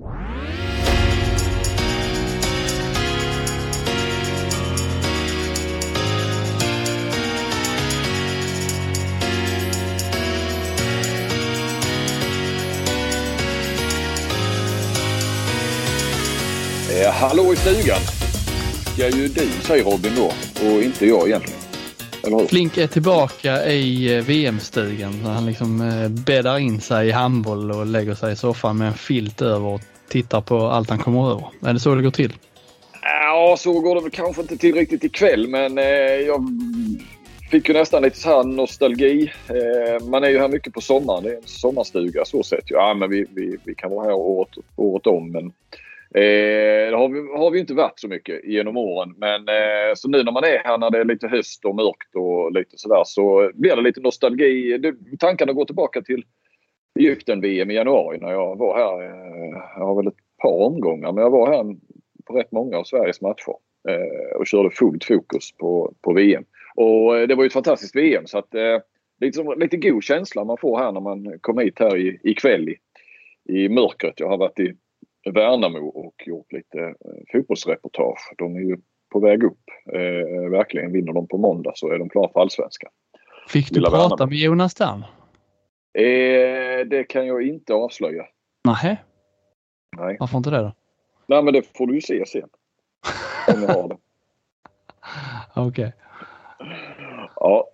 Eh, hallå i stugan! Ska ju du säger Robin då och inte jag egentligen. Eller hur? Flink är tillbaka i eh, VM-stugan. Han liksom eh, bäddar in sig i handboll och lägger sig i soffan med en filt över och tittar på allt han kommer över. Är det så det går till? Ja, så går det väl kanske inte till riktigt ikväll men eh, jag fick ju nästan lite så här nostalgi. Man är ju här mycket på sommaren. Det är en sommarstuga så sett. Ja, men vi, vi, vi kan vara här året, året om men Eh, det har vi, har vi inte varit så mycket genom åren. Men eh, så nu när man är här när det är lite höst och mörkt och lite sådär så blir det lite nostalgi. Det, tankarna går tillbaka till Egypten-VM i januari när jag var här. Eh, jag har väl ett par omgångar men jag var här på rätt många av Sveriges matcher eh, och körde fullt fokus på, på VM. Och eh, det var ju ett fantastiskt VM så att eh, lite, lite god känsla man får här när man kommer hit här i, ikväll i, i mörkret. Jag har varit i Värnamo och gjort lite eh, fotbollsreportage. De är ju på väg upp. Eh, verkligen. Vinner de på måndag så är de klara för allsvenskan. Fick du Lilla prata Värnamo. med Jonas Stern? Eh, det kan jag inte avslöja. Nähä? Nej. Varför inte det då? Nej men det får du ju se sen. Om jag har det. Okej. Okay. Ja.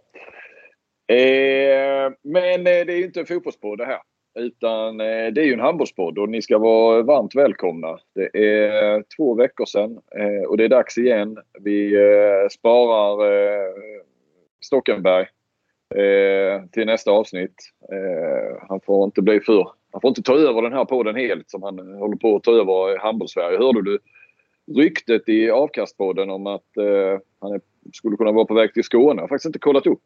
Eh, men eh, det är ju inte en fotbollspodd det här. Utan eh, det är ju en handbollspodd och ni ska vara varmt välkomna. Det är två veckor sedan eh, och det är dags igen. Vi eh, sparar Stockenberg till nästa avsnitt. Han får inte bli för... Han får inte ta över den här podden helt som han håller på att ta över handbollssverige. Hörde du ryktet i avkastpodden om att han skulle kunna vara på väg till Skåne? Jag har faktiskt inte kollat upp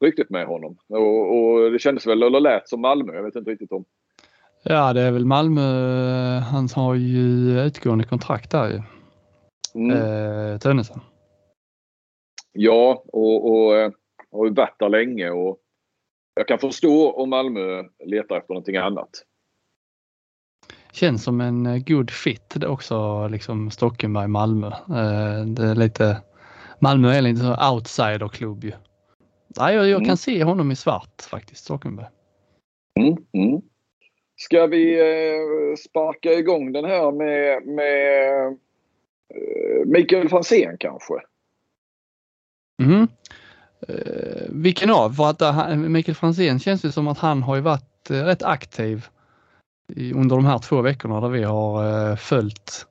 ryktet med honom. Och, och, det kändes väl, eller lät som Malmö. Jag vet inte riktigt om. Ja, det är väl Malmö. Han har ju utgående kontrakt där ju. Mm. Eh, Tönnesen. Ja, och, och eh, har ju varit där länge och jag kan förstå om Malmö letar efter någonting annat. Känns som en eh, god fit det också, liksom Stockenberg, Malmö. Eh, det är lite, Malmö är lite så outsiderklubb ju. Nej, jag, jag kan mm. se honom i svart faktiskt, Stockenberg. Mm, mm. Ska vi eh, sparka igång den här med, med eh, Mikael Franzén kanske? Mm. Eh, vilken av? För att uh, Mikael Franzén känns det som att han har ju varit uh, rätt aktiv i, under de här två veckorna där vi har uh, följt,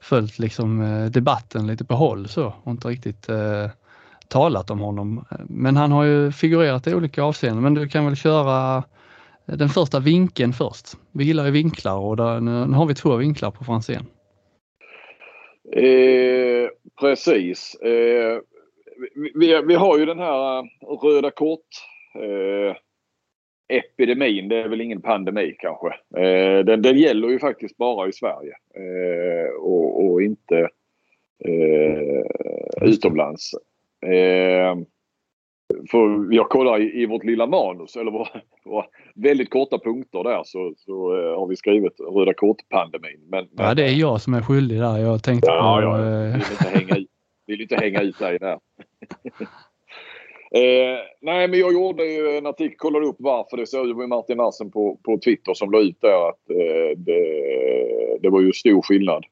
följt liksom, debatten lite på håll så och inte riktigt talat om honom. Men han har ju figurerat i olika avseenden. Men du kan väl köra den första vinkeln först. Vi gillar ju vinklar och där, nu, har vi två vinklar på Franzén. Eh, precis. Eh, vi, vi, har ju den här eh, röda kort eh, epidemin. Det är väl ingen pandemi kanske. Eh, den, den gäller ju faktiskt bara i Sverige eh, och, och, inte eh, utomlands. Eh, för jag kollar i, i vårt lilla manus, eller våra, våra väldigt korta punkter där så, så eh, har vi skrivit röda kort-pandemin. Men, men, ja, det är jag som är skyldig där. Jag tänkte ja, på... Ja, jag vill inte hänga ut, vill inte hänga ut dig där. eh, nej, men jag gjorde ju en artikel, kollade upp varför det såg med Martin Larsen på, på Twitter som la ut där att eh, det, det var ju stor skillnad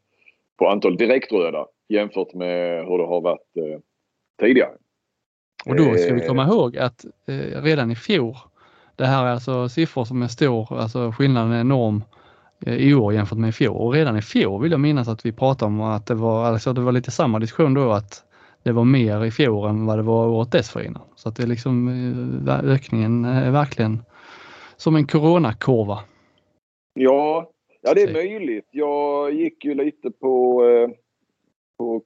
på antal direktröda jämfört med hur det har varit eh, tidigare. Och då ska vi komma eh. ihåg att eh, redan i fjol, det här är alltså siffror som är stor, alltså skillnaden är enorm eh, i år jämfört med i fjol. Och redan i fjol vill jag minnas att vi pratade om att det var, alltså det var lite samma diskussion då att det var mer i fjol än vad det var året dessförinnan. Så att det är liksom ökningen är verkligen som en coronakurva. Ja, ja det är möjligt. Jag gick ju lite på, på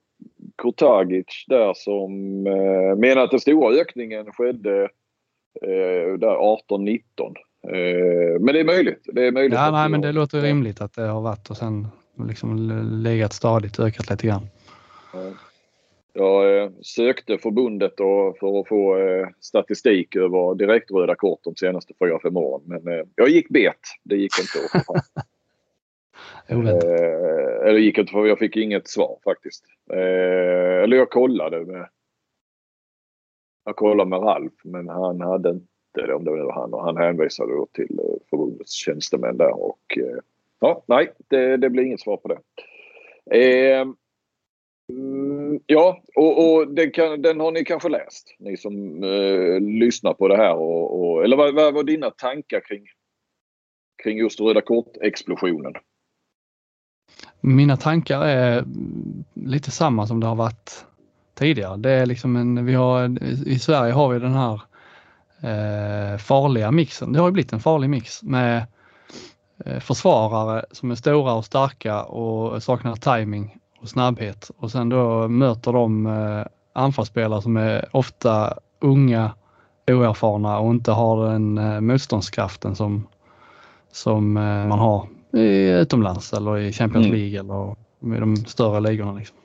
Kurtagic där som eh, menar att den stora ökningen skedde eh, där 18-19. Eh, men det är möjligt. Det är möjligt ja, nej, men det låter rimligt att det har varit och sen liksom legat stadigt ökat lite grann. Jag eh, sökte förbundet för att få eh, statistik över direktröda kort de senaste 4-5 åren. Men eh, jag gick bet. Det gick inte att få oväntat. Eh, eller gick inte för jag fick inget svar faktiskt. Eh, eller jag kollade med jag kollade med Ralf men han hade inte det om det var han och han hänvisade då till eh, förbundets tjänstemän där och eh, ja, nej, det, det blir inget svar på det. Eh, mm, ja, och, och den, kan, den, har ni kanske läst, ni som eh, lyssnar på det här. Och, och eller vad, vad var dina tankar kring, kring just Röda kort-explosionen? Mina tankar är lite samma som det har varit tidigare. Det är liksom en, vi har, I Sverige har vi den här eh, farliga mixen. Det har ju blivit en farlig mix med eh, försvarare som är stora och starka och saknar timing och snabbhet och sen då möter de eh, anfallsspelare som är ofta unga, oerfarna och inte har den eh, motståndskraften som, som eh, man har utomlands eller i Champions mm. League eller i de större ligorna. Liksom.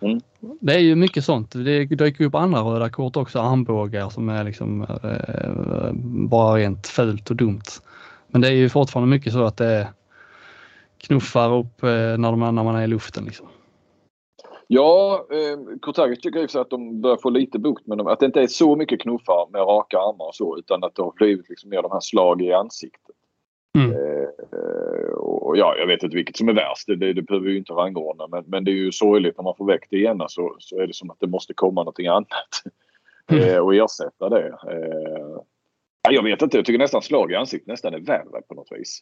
Mm. Det är ju mycket sånt. Det dyker upp andra röda kort också, armbågar som är liksom eh, bara rent fult och dumt. Men det är ju fortfarande mycket så att det knuffar upp eh, när, de, när man är i luften. Liksom. Ja, eh, Kurtagic tycker också att de börjar få lite bukt med dem. Att det inte är så mycket knuffar med raka armar och så utan att det har blivit liksom mer de här slag i ansiktet. Mm. Eh, och ja, jag vet inte vilket som är värst. Det, det, det behöver vi ju inte rangordna. Men, men det är ju sorgligt när man får väck det ena så, så är det som att det måste komma någonting annat. Mm. Eh, och ersätta det. Eh, jag vet inte. Jag tycker nästan slag i ansiktet nästan är värre på något vis.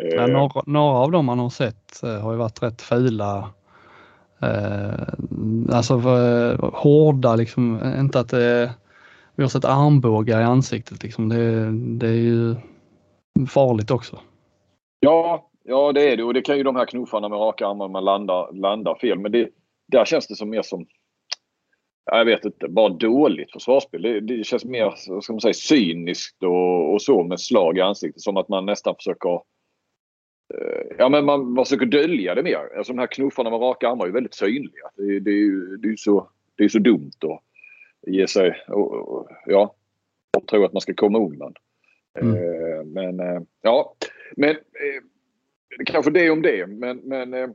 Eh, ja, några, några, av dem man har sett eh, har ju varit rätt fula. Eh, alltså hårda liksom. Inte att det vi har sett armbågar i ansiktet liksom. Det, det är ju farligt också. Ja, ja det är det och det kan ju de här knuffarna med raka armar man landar, landar fel. Men det, där känns det som mer som jag vet inte, bara dåligt försvarsspel. Det, det känns mer ska man säga, cyniskt och, och, så med slag i ansiktet. Som att man nästan försöker eh, Ja men man, man försöker dölja det mer. Alltså de här knuffarna med raka armar är väldigt synliga. Det, det är ju det är så, det är så dumt att ge sig och, och, ja, och tro att man ska komma undan. Mm. Eh, men eh, ja, men eh, kanske det om det. Men, men eh,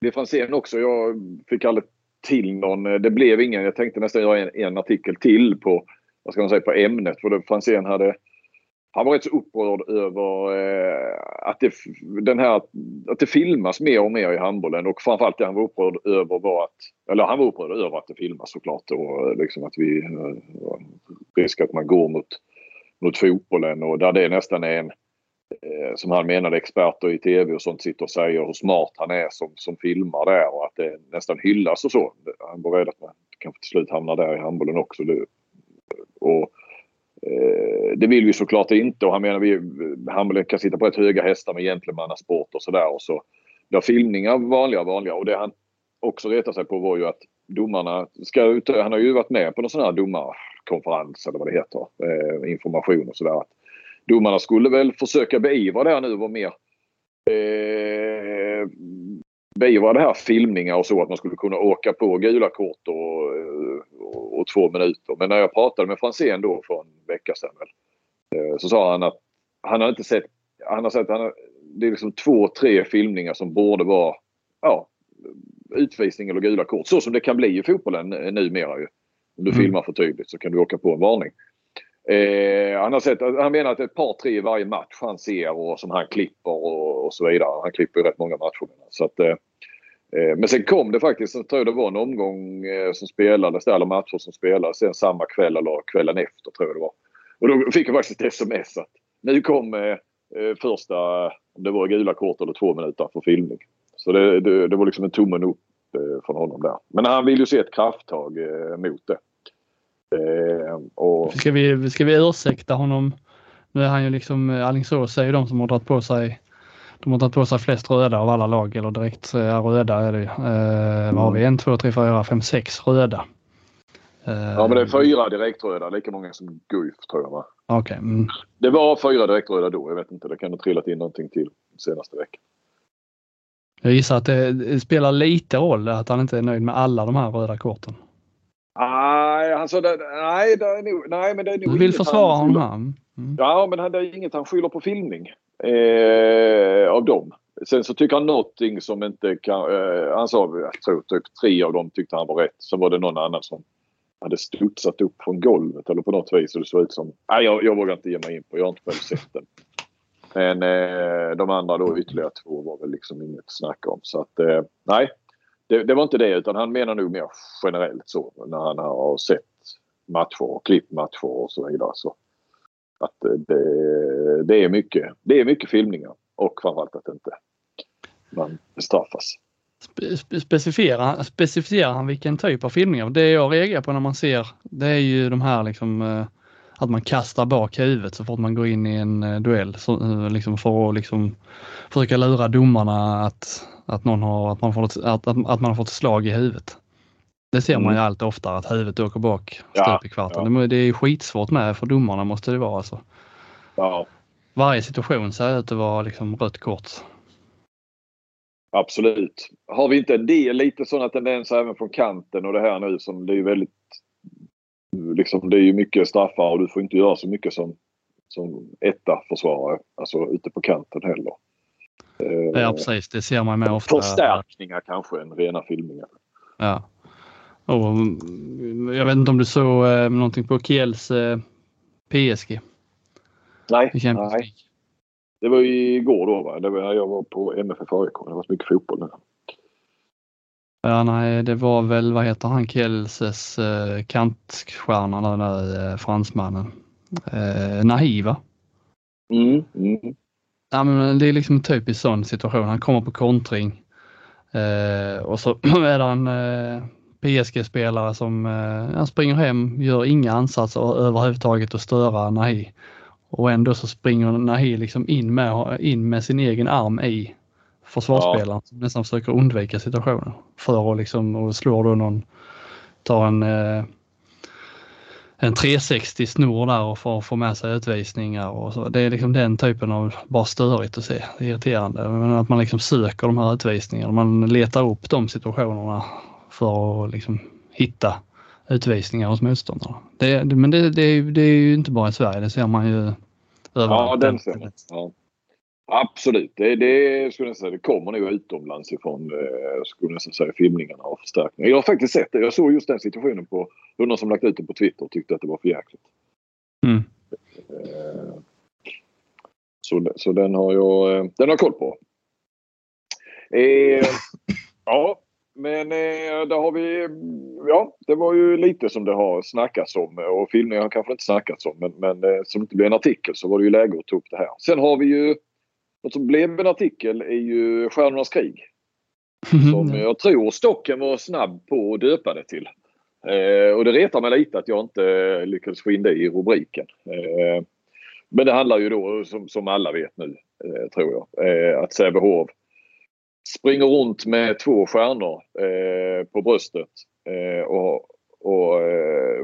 det Franzén också. Jag fick aldrig till någon. Eh, det blev ingen. Jag tänkte nästan göra en, en artikel till på vad ska man säga, på ämnet. För Franzén hade han var rätt så upprörd över eh, att, det, den här, att det filmas mer och mer i handbollen och framförallt det han var upprörd över var att, eller han var upprörd över att det filmas såklart och eh, liksom att vi, eh, risk att man går mot mot fotbollen och där det nästan är en eh, som han menade experter i tv och sånt sitter och säger hur smart han är som, som filmar där och att det nästan hyllas och så. Han var rädd att man kanske till slut hamnar där i handbollen också. Och, eh, det vill vi såklart inte och han menar vi handbollen kan sitta på ett höga hästar med gentlemannasport och sådär och så Där filmningar vanliga vanliga och det han också retar sig på var ju att domarna ska ut, han har ju varit med på någon sån här konferens eller vad det heter, eh, information och sådär. Domarna skulle väl försöka beivra det här nu och mer eh, beivra det här filmningar och så att man skulle kunna åka på gula kort och, och, och två minuter. Men när jag pratade med Franzén då för en vecka sedan väl, eh, så sa han att han har inte sett, han har sett, han har, det är liksom två, tre filmningar som borde vara ja, utvisning eller gula kort. Så som det kan bli i fotbollen numera. Ju. Om du mm. filmar för tydligt så kan du åka på en varning. Eh, han, har sett, han menar att ett par tre i varje match han ser och som han klipper och, och så vidare. Han klipper ju rätt många matcher. Så att, eh, eh, men sen kom det faktiskt, jag tror det var en omgång eh, som spelades där, eller matcher som spelades sen samma kväll eller kvällen efter tror jag det var. Och då fick jag faktiskt ett sms att nu kom eh, första, om det var gula kort eller två minuter för filmning. Så det, det, det var liksom en tummen upp från honom där. Men han vill ju se ett krafttag mot det. Eh, och... ska, vi, ska vi ursäkta honom? Nu är han ju liksom, Alingsås är ju de som har dragit på sig de har tagit på sig flest röda av alla lag eller direkt röda är det eh, Vad har vi? En, två, tre, fyra, fem, sex röda. ja men det är fyra direktröda, lika många som Guif tror jag va? Okay. Mm. Det var fyra direktröda då, jag vet inte. Det kan ha trillat in någonting till senaste veckan. Jag gissar att det spelar lite roll att han inte är nöjd med alla de här röda korten. Nej, alltså det, nej, det är nog, nej, men det är nog Du vill försvara honom? Mm. Ja, men det är inget han skyller på filmning eh, av dem. Sen så tycker han någonting som inte kan... Eh, han sa, jag tror typ tre av dem tyckte han var rätt. Så var det någon annan som hade studsat upp från golvet eller på något vis och det såg ut som... Nej, jag, jag vågar inte ge mig in på. Jag har inte själv sett den. Men eh, de andra då ytterligare två var väl liksom inget snack om. Så att eh, nej, det, det, var inte det utan han menar nog mer generellt så när han har sett matcher och klippt matcher och så vidare. Så att det, det, är mycket, det är mycket filmningar och framförallt att inte man bestraffas. Specificerar, specificerar han vilken typ av filmningar? Det jag reagerar på när man ser det är ju de här liksom eh, att man kastar bak huvudet så fort man går in i en eh, duell så, eh, liksom för att liksom försöka lura domarna att, att, någon har, att, man får ett, att, att, man har fått slag i huvudet. Det ser man ju mm. allt oftare att huvudet åker bak stup i kvarten. Ja. Det är skitsvårt med för domarna måste det vara alltså. Ja. Varje situation ser ut att vara liksom rött kort. Absolut. Har vi inte en del lite sådana tendenser även från kanten och det här nu som det är väldigt liksom, det är ju mycket straffar och du får inte göra så mycket som, som etta försvarare, alltså ute på kanten heller. Ja precis, det ser man med ofta. Förstärkningar kanske än rena filmningar. Ja. Och, jag vet inte om du såg eh, någonting på Kiels eh, PSG? Nej, nej. Det var igår då va? Det var, jag var på MFF AIK. Det var så mycket fotboll nu. Ja, nej, det var väl, vad heter han, Kielses eh, kantstjärna, den där eh, fransmannen. Eh, Nahiva. Mm, mm. Ja, men det är liksom en typisk sån situation. Han kommer på kontring eh, och så är det en eh, PSG-spelare som eh, han springer hem, gör inga ansatser överhuvudtaget att störa Nahi. Och ändå så springer Nahi liksom in med, in med sin egen arm i försvarsspelaren som nästan försöker undvika situationen. För att liksom, och slår då någon, tar en, eh, en 360 snor där och får, får med sig utvisningar och så. Det är liksom den typen av, bara störigt att se, det är irriterande. Men att man liksom söker de här utvisningarna, man letar upp de situationerna för att liksom hitta utvisningar hos motståndarna. Det, men det, det, det är ju inte bara i Sverige, det ser man ju överallt. Ja, den ser man. Ja. Absolut, det, det, skulle jag säga, det kommer nog utomlands ifrån eh, skulle jag säga, filmningarna och förstärkningar. Jag har faktiskt sett det. Jag såg just den situationen på någon som lagt ut det på Twitter och tyckte att det var för jäkligt. Mm. Eh, så, så den har jag eh, den har koll på. Eh, ja, men eh, där har vi... Ja, det var ju lite som det har snackats om och filmningar har kanske inte snackats om men, men eh, som inte blev en artikel så var det ju läge att ta upp det här. Sen har vi ju något som blev en artikel är ju Stjärnornas krig. Som jag tror Stocken var snabb på att döpa det till. Eh, och det retar mig lite att jag inte lyckades få in det i rubriken. Eh, men det handlar ju då som, som alla vet nu, eh, tror jag, eh, att Sävehof springer runt med två stjärnor eh, på bröstet. Eh, och, och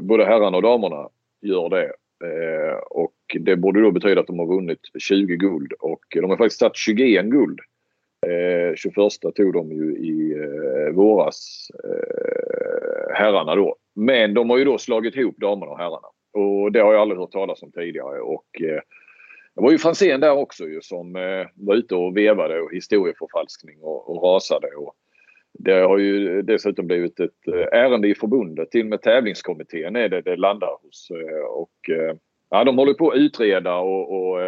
både herrarna och damerna gör det. Eh, och det borde då betyda att de har vunnit 20 guld och de har faktiskt tagit 21 guld. Eh, 21 tog de ju i eh, våras, eh, herrarna då. Men de har ju då slagit ihop damerna och herrarna. Och det har jag aldrig hört talas om tidigare. Och, eh, det var ju Franzén där också ju som eh, var ute och vevade och historieförfalskning och, och rasade. Och, det har ju dessutom blivit ett eh, ärende i förbundet. Till och med tävlingskommittén är det det landar hos. Eh, och, eh, ja, de håller på att utreda och, och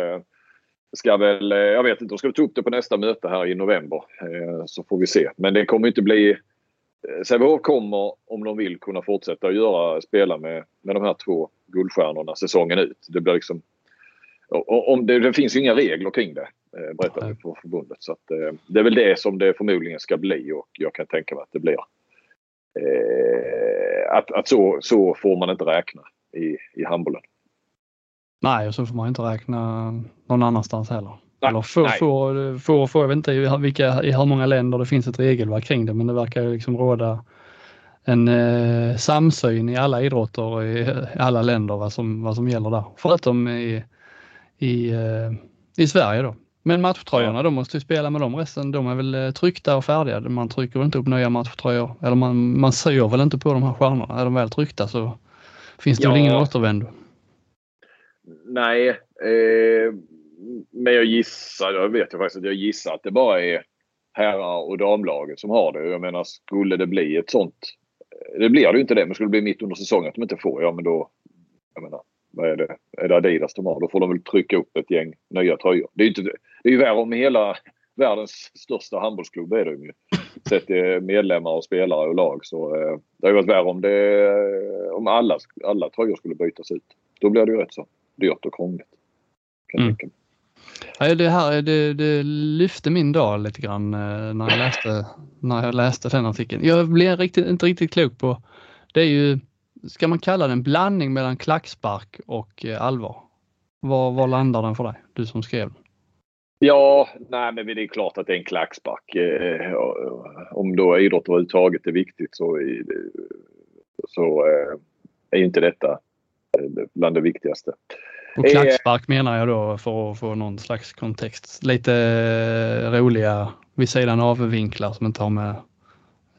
ska väl, jag vet inte, de ska ta upp det på nästa möte här i november. Så får vi se. Men det kommer inte bli... Sävehof kommer, om de vill, kunna fortsätta att göra, spela med, med de här två guldstjärnorna säsongen ut. Det blir liksom... Om det, det finns ju inga regler kring det. Eh, berättade för förbundet. Så att, eh, det är väl det som det förmodligen ska bli och jag kan tänka mig att det blir. Eh, att att så, så får man inte räkna i, i handbollen. Nej, och så får man inte räkna någon annanstans heller. Nej, Eller få, få, få, få, jag vet inte i, vilka, i hur många länder det finns ett regelverk kring det, men det verkar liksom råda en eh, samsyn i alla idrotter i, i alla länder vad som, vad som gäller där. Förutom i, i, eh, i Sverige då. Men matchtröjorna, ja. de måste ju spela med dem resten. De är väl eh, tryckta och färdiga. Man trycker väl inte upp nya matchtröjor. Eller man, man syr väl inte på de här stjärnorna. Är de väl tryckta så finns det ja. väl ingen återvändo. Nej, eh, men jag gissar, jag vet ju faktiskt att jag gissar att det bara är herrar och damlaget som har det. Jag menar skulle det bli ett sånt. Eh, det blir det ju inte det, men skulle det bli mitt under säsongen att de inte får, ja men då. Jag menar, vad är det? Är det Adidas de har? Då får de väl trycka upp ett gäng nya tröjor. Det är ju, inte, det är ju värre om hela världens största handbollsklubb är det ju. Sett till medlemmar och spelare och lag så eh, det hade varit värre om det om alla, alla tröjor skulle bytas ut. Då blir det ju rätt så dyrt och krångligt. Kan mm. Ja, det här det, det lyfte min dag lite grann eh, när jag läste, när jag läste den artikeln. Jag blev riktigt, inte riktigt klok på, det är ju, ska man kalla det en blandning mellan klackspark och eh, allvar? Var, var landar den för dig, du som skrev den? Ja, nej men det är klart att det är en klackspark. Eh, om då idrott överhuvudtaget är viktigt så, så är inte detta bland det viktigaste. Och klackspark menar jag då för att få någon slags kontext. Lite roliga vid sidan av vinklar som inte har med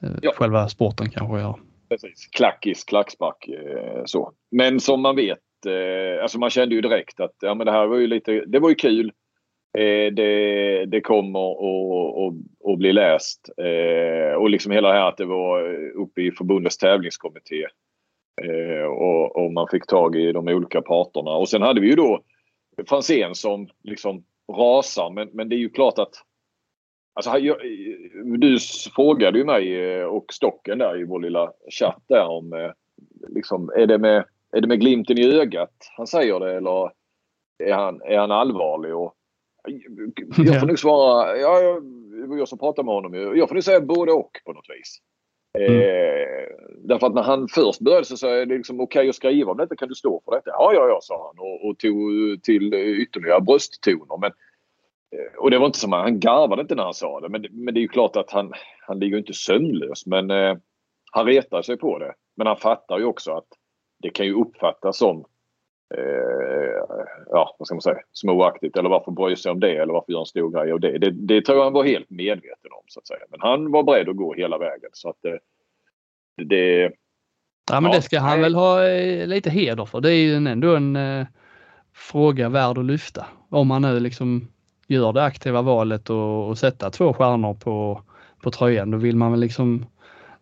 eh, ja. själva sporten kanske att göra. Precis. Klackis, klackspark eh, så. Men som man vet, eh, alltså man kände ju direkt att ja, men det här var ju lite, det var ju kul. Det, det kommer att bli läst. Och liksom hela det här att det var uppe i förbundets tävlingskommitté. Eh, och, och, man fick tag i de olika parterna. Och sen hade vi ju då Franzén som liksom rasar. Men, men det är ju klart att Alltså, jag, du frågade ju mig eh, och Stocken där i vår lilla chatt där om eh, liksom, är, det med, är det med glimten i ögat han säger det eller är han, är han allvarlig? Och, jag får nog svara, ja, jag, jag som pratade med honom. Jag får nog säga både och på något vis. Mm. Eh, därför att när han först började så sa jag det liksom okej okay att skriva om detta. Kan du stå för detta? Ja, ja, ja, sa han och, och tog till ytterligare brösttoner. Men, eh, och det var inte som att han garvade inte när han sa det. Men, men det är ju klart att han, han ligger inte sömnlös. Men eh, han retar sig på det. Men han fattar ju också att det kan ju uppfattas som eh, ja, vad ska man säga, småaktigt eller varför bryr sig om det eller varför gör en stor grej av det. det. Det tror jag han var helt medveten om så att säga. Men han var beredd att gå hela vägen så att eh, det... Ja men ja, det ska han väl ha eh, lite heder för. Det är ju ändå en eh, fråga värd att lyfta. Om man nu liksom gör det aktiva valet och, och sätta två stjärnor på, på tröjan, då vill man väl liksom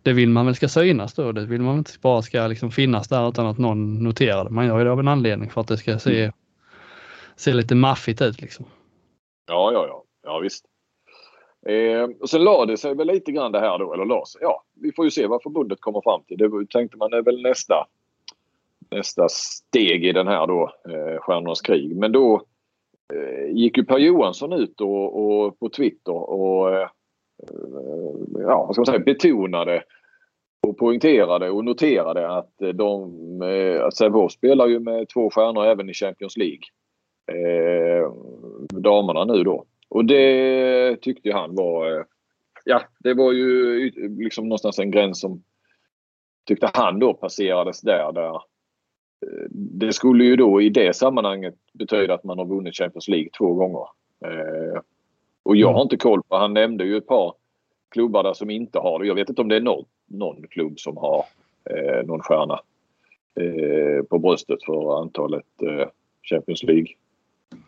det vill man väl ska synas då. Det vill man inte bara ska liksom finnas där utan att någon noterar det. Man gör det av en anledning för att det ska se, mm. se lite maffigt ut liksom. Ja, ja, ja. Ja, visst. Eh, och sen lade det sig väl lite grann det här då, eller la sig. Ja, vi får ju se vad förbundet kommer fram till. Det tänkte man är väl nästa, nästa steg i den här då, eh, Stjärnornas krig. Men då eh, gick ju Per Johansson ut och, och på Twitter och eh, eh ja, vad ska man säga, betonade och poängterade och noterade att de, eh, Sävehof spelar ju med två stjärnor även i Champions League. Eh, damerna nu då. Och det tyckte han var, eh, ja det var ju liksom någonstans en gräns som tyckte han då passerades där. där eh, det skulle ju då i det sammanhanget betyda att man har vunnit Champions League två gånger. Eh, och jag har inte koll på, han nämnde ju ett par klubbar där som inte har det. Jag vet inte om det är någon, någon klubb som har eh, någon stjärna eh, på bröstet för antalet eh, Champions League.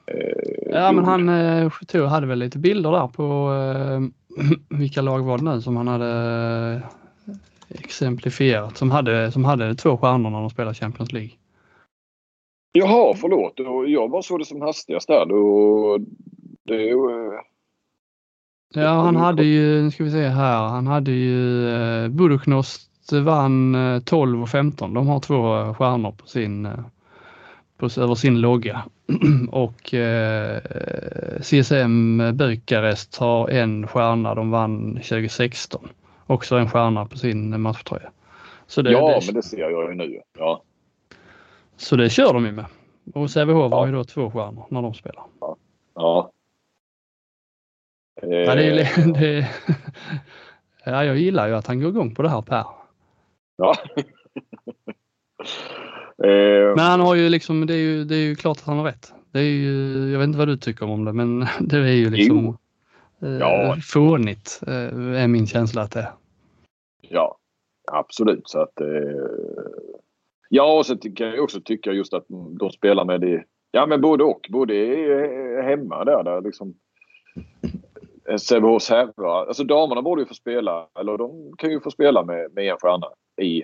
Eh, ja men han eh, hade väl lite bilder där på eh, vilka lag var det nu som han hade eh, exemplifierat som hade, som hade två stjärnor när de spelade Champions League. Jaha, förlåt. Jag bara såg det som hastigast där. Då, det, Ja, han hade ju, nu ska vi se här, han hade ju eh, Buducnost vann eh, 12 och 15. De har två eh, stjärnor på sin, på, över sin logga. och eh, CSM Bukarest har en stjärna, de vann 2016. Också en stjärna på sin matchtröja. Så det, ja, det, men det ser jag ju nu. Ja. Så det kör de ju med. Och Sävehof ja. har ju då två stjärnor när de spelar. Ja. ja. Ja, det är, eh, det, ja, jag gillar ju att han går igång på det här Per. Ja. Eh, men han har ju liksom, det är ju, det är ju klart att han har rätt. Det är ju, jag vet inte vad du tycker om det men det är ju liksom jo. ja. fånigt är min känsla att det är. Ja, absolut. Så att, ja, och så tycker jag också tycker just att de spelar med det Ja, men både och. Både hemma där, där liksom Sävehofs herrar. Alltså damerna borde ju få spela, eller de kan ju få spela med, med en stjärna i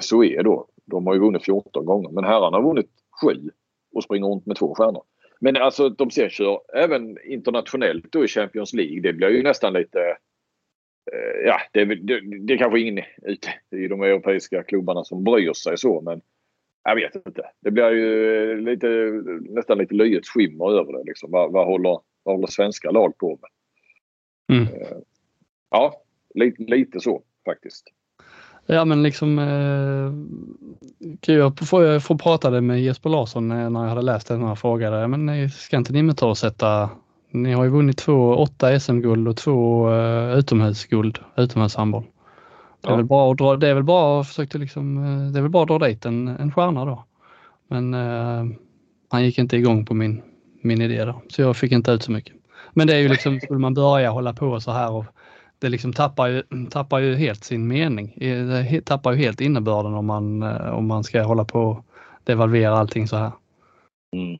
SOE då. De har ju vunnit 14 gånger, men herrarna har vunnit 7 och springer runt med två stjärnor. Men alltså de ser kör även internationellt då i Champions League. Det blir ju nästan lite... Eh, ja, det, det, det är kanske ingen ute i de europeiska klubbarna som bryr sig så, men jag vet inte. Det blir ju lite, nästan lite löjets skimmer över det. Liksom. Vad, vad, håller, vad håller svenska lag på med? Mm. Eh, ja, lite, lite så faktiskt. Ja men liksom, eh, jag får, får prata med Jesper Larsson när jag hade läst den här frågan. Men ska inte ni med ta och sätta, ni har ju vunnit två, åtta SM-guld och två uh, utomhusguld, utomhushandboll. Det är, ja. väl bra att dra, det är väl bra att försöka liksom, det är väl bra att dra dit en, en stjärna då. Men uh, han gick inte igång på min, min idé då, så jag fick inte ut så mycket. Men det är ju liksom, skulle man börja hålla på så här och det liksom tappar ju, tappar ju helt sin mening. Det tappar ju helt innebörden om man, eh, om man ska hålla på och devalvera allting så här. Mm.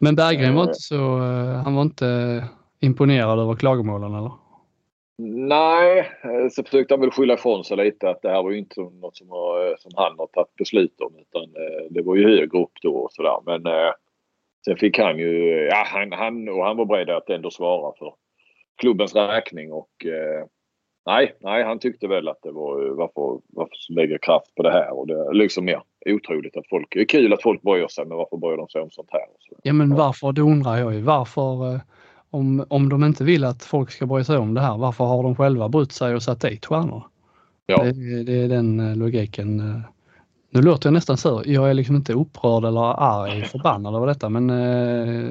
Men Berggren var eh. inte så, eh, han var inte imponerad över klagomålen eller? Nej, så försökte han väl skylla ifrån sig lite att det här var ju inte något som, som han har tagit beslut om utan det var ju högre upp då och sådär. Men sen fick han ju, ja han, han, och han var beredd att ändå svara för klubbens räkning och eh, nej, nej, han tyckte väl att det var varför, varför lägga kraft på det här och det är liksom mer otroligt att folk, det är kul att folk bryr sig men varför bryr de sig om sånt här? Så, ja men varför, det undrar jag ju, varför eh, om, om de inte vill att folk ska bry sig om det här, varför har de själva brytt sig och satt dit stjärnor? Ja. Det, det är den eh, logiken. Eh. Nu låter jag nästan så. Jag är liksom inte upprörd eller arg, förbannad över detta men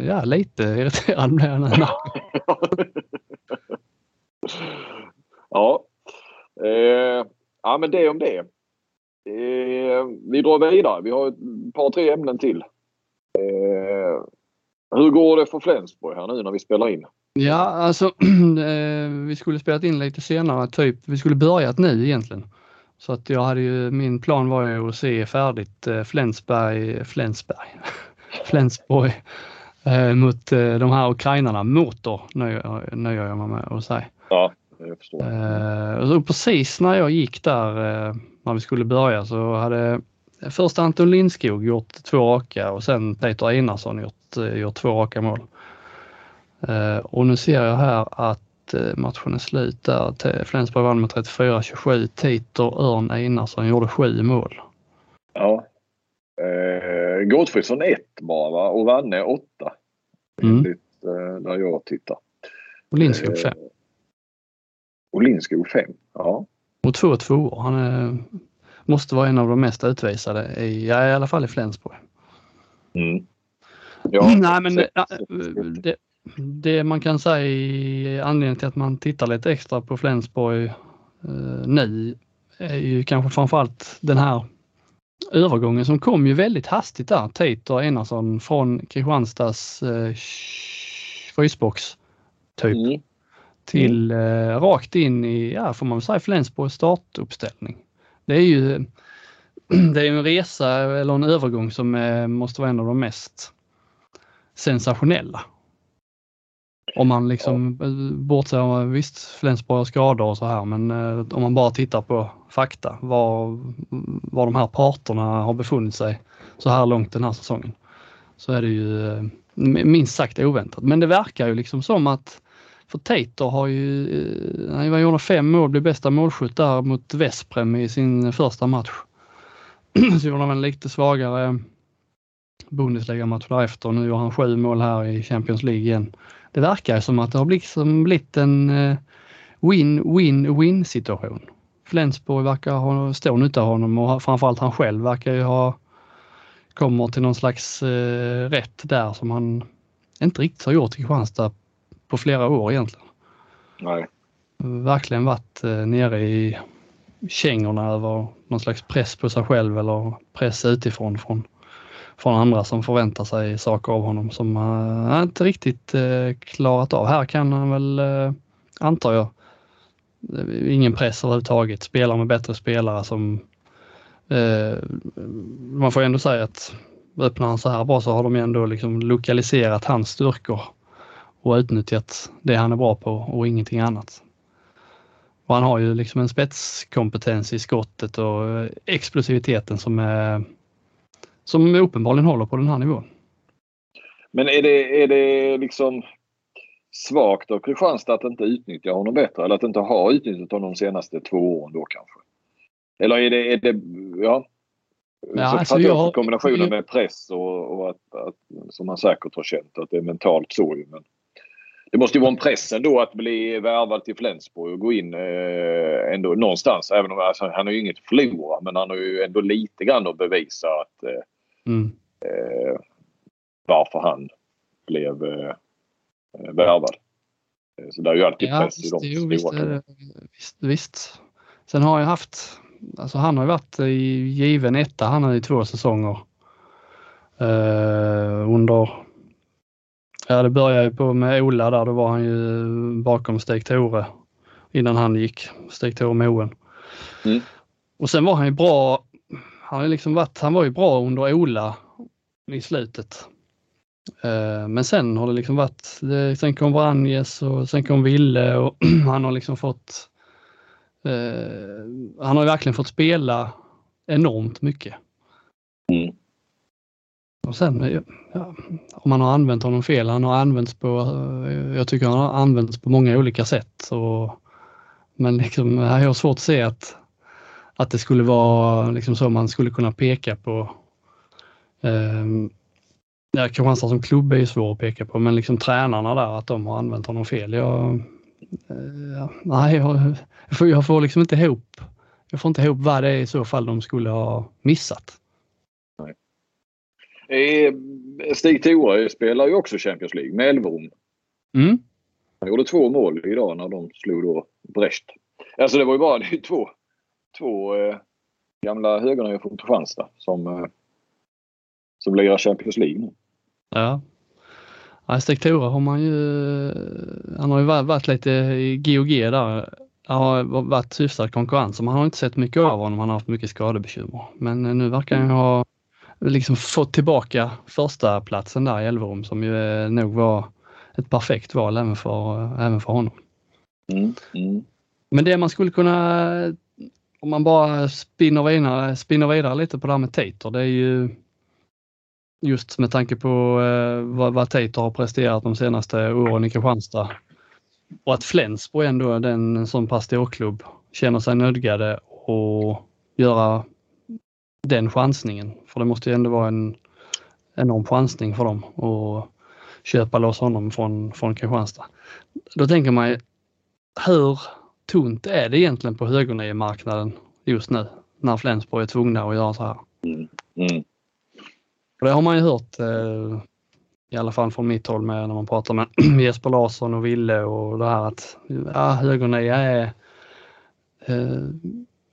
ja, lite irriterad blir jag. ja. Eh, ja, men det om det. Eh, vi drar vidare. Vi har ett par, tre ämnen till. Eh, hur går det för Flensburg här nu när vi spelar in? Ja, alltså eh, vi skulle spelat in lite senare, typ. Vi skulle börjat nu egentligen. Så att jag hade ju, min plan var ju att se färdigt eh, Flensberg, Flensberg, Flensburg eh, mot eh, de här ukrainarna. Motor nöjer jag mig med att säga. Ja, jag förstår. Eh, så precis när jag gick där, eh, när vi skulle börja, så hade först Anton Lindskog gjort två raka och sen Peter Einarsson gjort, gjort två raka mål. Och nu ser jag här att eh, matchen är slut där. Flensburg vann med 34-27. Titer Örn Einarsson gjorde sju mål. Ja. Eh, Gottfridsson ett bara va? och Vanne åtta. Mm. Enligt eh, där jag tittar. Och Lindskog eh, fem. Och Lindskog fem, ja. Och två tvåor. Han är, måste vara en av de mest utvisade i, ja, i alla fall i Flensburg. Mm. Ja, Nej, men det, det, det, man kan säga anledningen till att man tittar lite extra på Flensburg eh, nu är ju kanske framförallt den här övergången som kom ju väldigt hastigt där. Tater Enarsson från Kristianstads eh, frysbox typ mm. till eh, rakt in i, ja får man säga, Flensburgs startuppställning. Det är ju det är en resa eller en övergång som eh, måste vara en av de mest sensationella. Om man liksom ja. Eh, bortser, visst Flensburg har skador och så här men eh, om man bara tittar på fakta, var, var de här parterna har befunnit sig så här långt den här säsongen. Så är det ju eh, minst sagt oväntat. Men det verkar ju liksom som att för Tater har ju, eh, han gjorde fem mål, blev bästa målskytt där mot Vesprem i sin första match. Så gjorde han en lite svagare Bundesliga-match därefter. Nu gör han sju mål här i Champions League igen. Det verkar som att det har liksom blivit en win-win-win eh, situation. Flensburg verkar ha stor nytta av honom och framförallt han själv verkar ju ha kommer till någon slags eh, rätt där som han inte riktigt har gjort i Kristianstad på flera år egentligen. Nej. Verkligen varit eh, nere i kängorna över någon slags press på sig själv eller press utifrån från, från andra som förväntar sig saker av honom som han inte riktigt eh, klarat av. Här kan han väl, eh, antar jag, eh, ingen press överhuvudtaget, spelar med bättre spelare som man får ändå säga att öppnar han så här bra så har de ändå liksom lokaliserat hans styrkor och utnyttjat det han är bra på och ingenting annat. Och han har ju liksom en spetskompetens i skottet och explosiviteten som är som uppenbarligen håller på den här nivån. Men är det, är det liksom svagt av Kristianstad att inte utnyttja honom bättre eller att inte ha utnyttjat honom de senaste två åren då kanske? Eller är det, är det ja. ja så alltså jag, kombinationen jag, med press och, och att, att, som man säkert har känt att det är mentalt så. Men det måste ju vara en press ändå att bli värvad till Flensburg och gå in eh, ändå någonstans. Även om alltså, han har ju inget att förlora men han har ju ändå lite grann att bevisa att eh, mm. eh, varför han blev eh, värvad. Eh, så det är ju alltid ja, press i de jo, visst, visst, visst. Sen har jag haft, alltså han har ju varit i given etta han har i två säsonger. Uh, under, ja det började ju på med Ola där, då var han ju bakom Stig Tore innan han gick, Stig Tore Moen. Mm. Och sen var han ju bra, han, har liksom varit, han var ju bra under Ola i slutet. Uh, men sen har det liksom varit, sen kom Vranjes och sen kom Ville och han har liksom fått Eh, han har verkligen fått spela enormt mycket. Mm. Och sen, ja, om man har använt honom fel, han har använts på, eh, jag tycker han har använts på många olika sätt. Och, men liksom, jag har svårt att se att, att det skulle vara liksom så man skulle kunna peka på. Eh, ja, Kristianstad som klubb är ju svår att peka på, men liksom tränarna där, att de har använt honom fel. Jag, Uh, nej, jag, jag, får, liksom inte ihop. Jag får inte ihop vad det är i så fall de skulle ha missat. Nej. Eh, Stig Thore spelar ju också Champions League med Elverum. Mm. Han gjorde två mål idag när de slog då Brecht. Alltså det var ju bara det två, två eh, gamla högernior från Kristianstad som, eh, som lirar Champions League nu. Ja, Ja, Stektora har man ju, han har ju varit lite i GOG där. Det har varit hyfsad konkurrens man har inte sett mycket av honom. Han har haft mycket skadebekymmer. Men nu verkar han ha liksom fått tillbaka första platsen där i Elverum som ju nog var ett perfekt val även för, även för honom. Mm, mm. Men det man skulle kunna, om man bara spinner vidare, spinner vidare lite på det här med Tater, det är ju just med tanke på eh, vad, vad Tater har presterat de senaste åren i Kristianstad. Och att Flensburg ändå är den, en sån pass klubb känner sig nödgade att göra den chansningen. För det måste ju ändå vara en enorm chansning för dem att köpa loss honom från, från Kristianstad. Då tänker man ju, hur tunt är det egentligen på högernio-marknaden just nu när Flensburg är tvungna att göra så här? Mm. Mm. Det har man ju hört eh, i alla fall från mitt håll med när man pratar med Jesper Larsson och Ville och det här att ja, högernia är eh,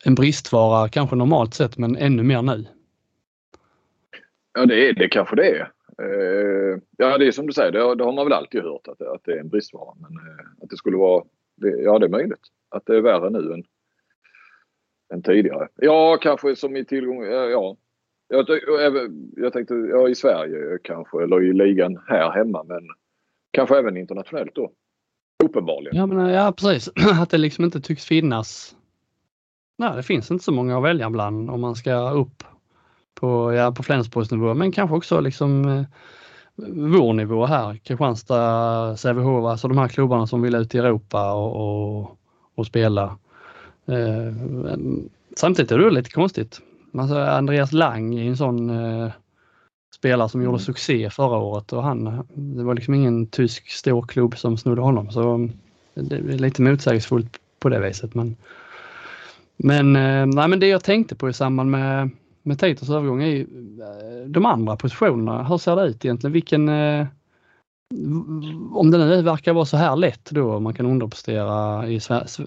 en bristvara kanske normalt sett men ännu mer nu. Ja det, är, det kanske det är. Eh, ja det är som du säger, det, det har man väl alltid hört att, att det är en bristvara. Men eh, att det skulle vara, det, ja det är möjligt. Att det är värre nu än, än tidigare. Ja kanske som i tillgång, ja jag, jag tänkte, ja i Sverige kanske eller i ligan här hemma men kanske även internationellt då. Uppenbarligen. Ja, men, ja precis. Att det liksom inte tycks finnas. Nej, det finns inte så många att välja bland om man ska upp på, ja, på Flensburgsnivå men kanske också liksom eh, vår nivå här. Kristianstad, Sävehof, alltså de här klubbarna som vill ut i Europa och, och, och spela. Eh, samtidigt är det lite konstigt. Alltså Andreas Lang är en sån eh, spelare som mm. gjorde succé förra året och han, det var liksom ingen tysk storklubb som snodde honom så det är lite motsägelsefullt på det viset. Men, men, eh, nej, men det jag tänkte på i samband med, med Taters övergång är ju de andra positionerna. Hur ser det ut egentligen? Vilken om det nu verkar vara så här lätt då, man kan underprestera i,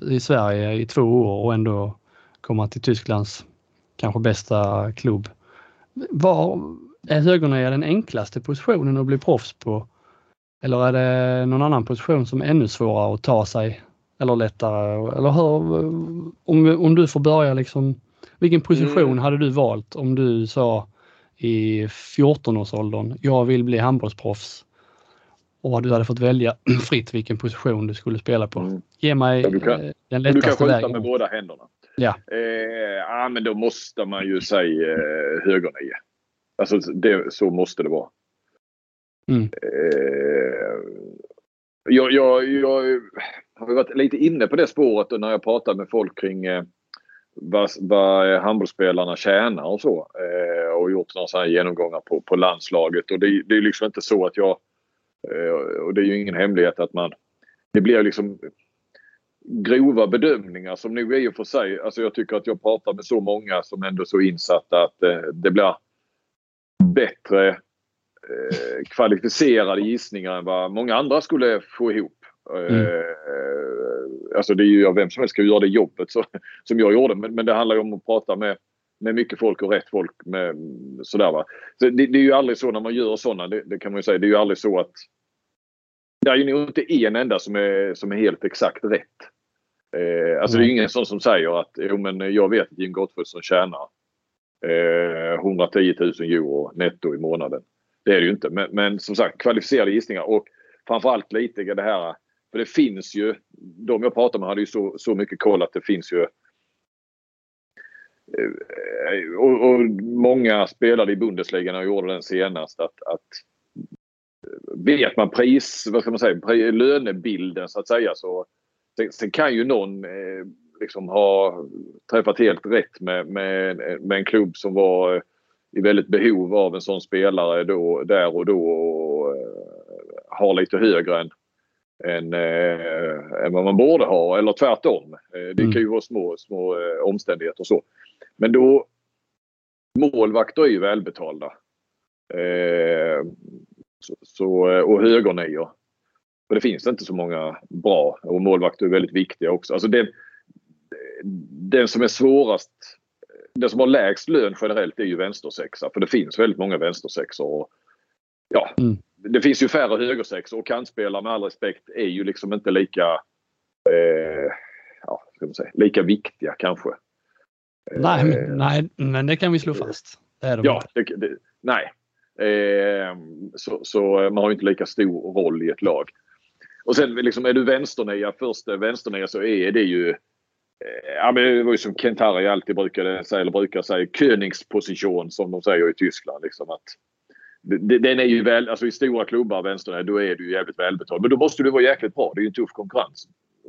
i Sverige i två år och ändå komma till Tysklands kanske bästa klubb. Var är högernia den enklaste positionen att bli proffs på? Eller är det någon annan position som är ännu svårare att ta sig eller lättare? Eller hur, om, om du får börja liksom, vilken position mm. hade du valt om du sa i 14-årsåldern. Jag vill bli handbollsproffs. Och du hade fått välja fritt vilken position du skulle spela på. Mm. Ge mig ja, du kan, eh, den lättaste vägen. Du kan skjuta med båda händerna. Ja. Eh, ja, men då måste man ju säga eh, högernie. Alltså det, så måste det vara. Mm. Eh, jag, jag, jag har varit lite inne på det spåret när jag pratar med folk kring eh, vad, vad handbollsspelarna tjänar och så. Eh, och gjort några genomgångar på, på landslaget. Och det, det är liksom inte så att jag... Eh, och det är ju ingen hemlighet att man... Det blir liksom grova bedömningar som nog i och för sig, alltså jag tycker att jag pratar med så många som ändå är så insatta att eh, det blir bättre eh, kvalificerade gissningar än vad många andra skulle få ihop. Mm. Eh, alltså det är ju vem som helst ska göra det jobbet så, som jag gjorde men, men det handlar ju om att prata med, med mycket folk och rätt folk. Med, sådär va. Så det, det är ju aldrig så när man gör sådana, det, det, kan man ju säga, det är ju aldrig så att det är ju nog inte en enda som är, som är helt exakt rätt. Eh, alltså mm. det är ju ingen sån som säger att jo, men jag vet att Jim Gottfridsson tjänar eh, 110 000 euro netto i månaden. Det är det ju inte. Men, men som sagt kvalificerade gissningar och framförallt lite det här. För det finns ju, de jag pratar med hade ju så, så mycket koll att det finns ju och, och många spelade i Bundesliga när jag gjorde den senast att, att vet man pris, vad ska man säga, lönebilden så att säga så sen, sen kan ju någon eh, liksom ha träffat helt rätt med, med, med en klubb som var i väldigt behov av en sån spelare då, där och då och uh, har lite högre än, än, uh, än vad man borde ha eller tvärtom. Uh, det mm. kan ju vara små, små omständigheter och så. Men då målvakter är ju välbetalda. Så, så, och högernior. För det finns inte så många bra och målvakter är väldigt viktiga också. Alltså det, den som är svårast, den som har lägst lön generellt är ju vänstersexa. För det finns väldigt många vänstersexor. ja, mm. Det finns ju färre högersexor och kantspelare med all respekt är ju liksom inte lika eh, ja, ska man säga, lika viktiga kanske. Nej, men, eh, nej, men det kan vi slå fast. Det är de ja, det, det, nej. Eh, så, så, man har inte lika stor roll i ett lag. Och sen liksom, är du vänsternia, första vänsternia så är det ju Eh, ja, men det var ju som Kentari alltid brukade säga, eller brukar säga, Königsposition som de säger i Tyskland. Liksom att, den är ju väl, alltså i stora klubbar, vänstern, då är du jävligt välbetald. Men då måste du vara jäkligt bra. Det är ju en tuff konkurrens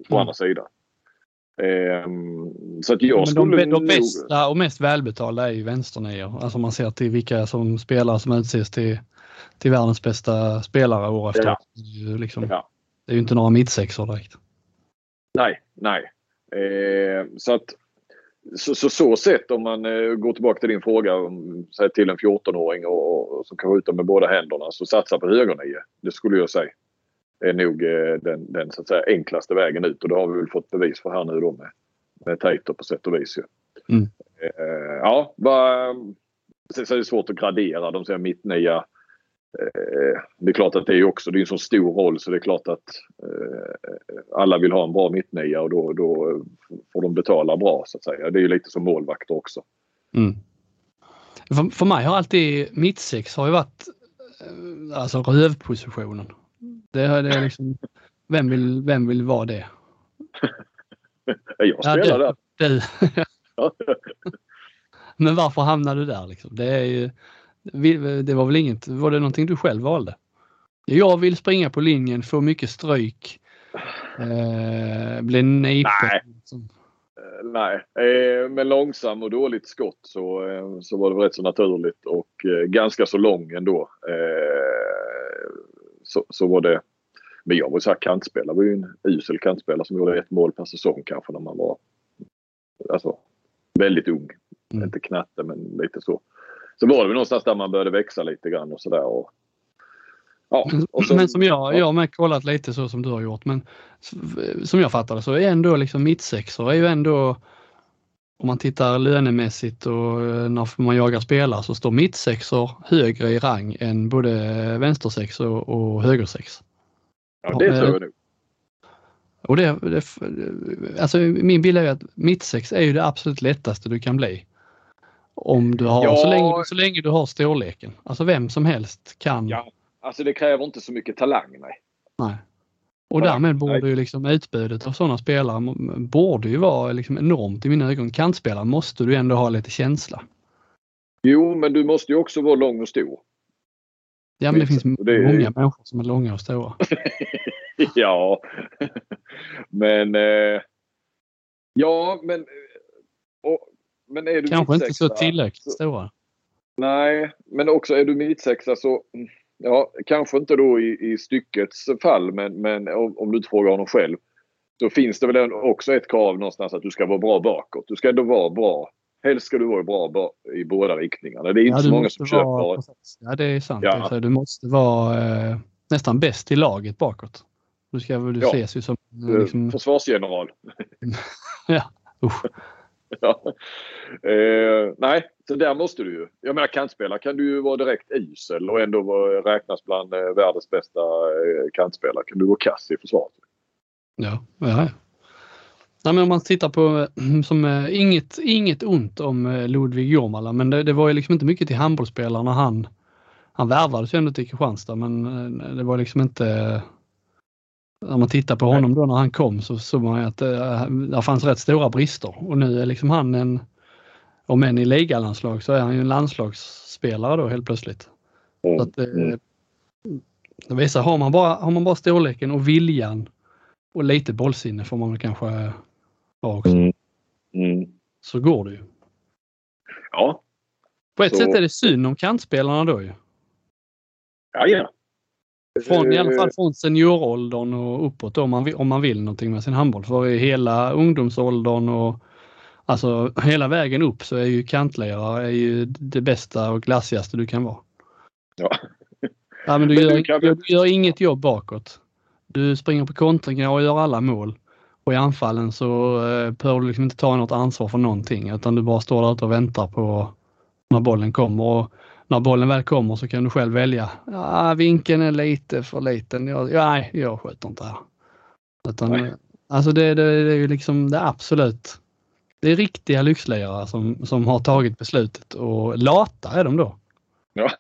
på mm. andra sidan. Um, så att jag skulle de, de bästa och mest välbetalda är ju vänsternior. Alltså man ser till vilka som spelar som utses till, till världens bästa spelare år efter ja. Det är ju liksom, ja. det är ju inte några mittsexor direkt. Nej, nej. Eh, så att så, så, så sett om man eh, går tillbaka till din fråga om, säg till en 14-åring och, och, som kan skjuta med båda händerna så satsa på högernie. Det skulle jag säga är nog eh, den, den så att säga, enklaste vägen ut och det har vi väl fått bevis för här nu då med, med Tater på sätt och vis. Ju. Mm. Eh, ja, va, sen så är det svårt att gradera. De säger mittnia Eh, det är klart att det är också det är en så stor roll så det är klart att eh, alla vill ha en bra mittnia och då, då får de betala bra så att säga. Det är ju lite som målvakter också. Mm. För, för mig har alltid mittsex har ju varit eh, alltså rövpositionen. Det, är liksom, vem vill, vem vill vara det? Jag spelar ja, du, där. Du. Men varför hamnade du där liksom? Det är ju det var väl inget, var det någonting du själv valde? Jag vill springa på linjen, få mycket stryk, eh, bli nepen. Nej. Eh, nej, eh, med långsam och dåligt skott så, eh, så var det rätt så naturligt och eh, ganska så lång ändå. Eh, så, så var det. Men jag var så här kantspelare, var ju en usel kantspelare som gjorde ett mål per säsong kanske när man var alltså, väldigt ung. Mm. Inte knatte men lite så så var det väl någonstans där man började växa lite grann och sådär. Och, ja, och så, men som jag, jag har med kollat lite så som du har gjort men som jag fattar det så är ändå liksom mittsexor är ju ändå om man tittar lönemässigt och eh, när man jagar spelare så står mittsexor högre i rang än både vänstersexor och högersex. Ja, det tror jag nog. Och det, det, alltså min bild är att mittsex är ju det absolut lättaste du kan bli. Om du har, Ja. så, länge, så länge du har storleken. Alltså vem som helst kan. Ja. Alltså det kräver inte så mycket talang, nej. Nej. Och Nej, därmed borde nej. ju liksom utbudet av sådana spelare borde ju vara liksom enormt i mina ögon. Kantspelare måste du ändå ha lite känsla. Jo, men du måste ju också vara lång och stor. Ja men det finns det är- många människor som är långa och stora. ja, men... Eh, ja, men... Och, men är du Kanske inte så tillräckligt stora. Nej, men också är du mittsexa så... Ja, kanske inte då i, i styckets fall, men, men om, om du inte frågar honom själv. Då finns det väl också ett krav någonstans att du ska vara bra bakåt. Du ska ändå vara bra. Helst ska du vara bra i båda riktningarna. Det är inte Ja, så många som vara, köper... precis. Ja det är sant. Ja. Alltså, du måste vara eh, nästan bäst i laget bakåt. Du, ska, du Ja. ses ju som eh, eh, liksom, Försvarsgeneral. ja, usch. Ja. Eh, nej, så där måste du ju. Jag menar kantspelare kan du ju vara direkt usel och ändå vara, räknas bland eh, världens bästa eh, kantspelare. Kan du gå kass i försvaret. Ja, ja. Nej, men om man tittar på, eh, som, eh, inget, inget ont om eh, Ludvig Jormala, men det, det var ju liksom inte mycket till handbollsspelare när han, han värvades ju ändå till Kristianstad, men det var liksom inte, när man tittar på honom då när han kom så såg man ju att eh, det fanns rätt stora brister och nu är liksom han en, om än i ligalandslag så är han ju en landslagsspelare då helt plötsligt. Så att, Mm. det visar, har man, bara, har man bara storleken och viljan och lite bollsinne får man kanske ha också. Mm. Mm. Så går det ju. Ja, På ett Så- sätt är det synd om kantspelarna då ju. ja, ja. Från, I alla Eh, fall från senioråldern och uppåt om man, om man vill någonting med sin handboll. För i hela ungdomsåldern och alltså hela vägen upp så är ju kantlirare är ju det bästa och glassigaste du kan vara. Ja. Ja, men du, gör, du gör inget jobb bakåt. Du springer på kontringar och gör alla mål. Och i anfallen så eh, behöver du liksom inte ta något ansvar för någonting utan du bara står där ute och väntar på när bollen kommer. Och när bollen väl kommer så kan du själv välja. Ja, vinkeln är lite för liten. Jag, ja, nej, jag skjuter inte här. Utan, Nej. alltså det, det, det är ju liksom det absolut. Det är riktiga lyxlirare som, som har tagit beslutet och lata är de då. Ja.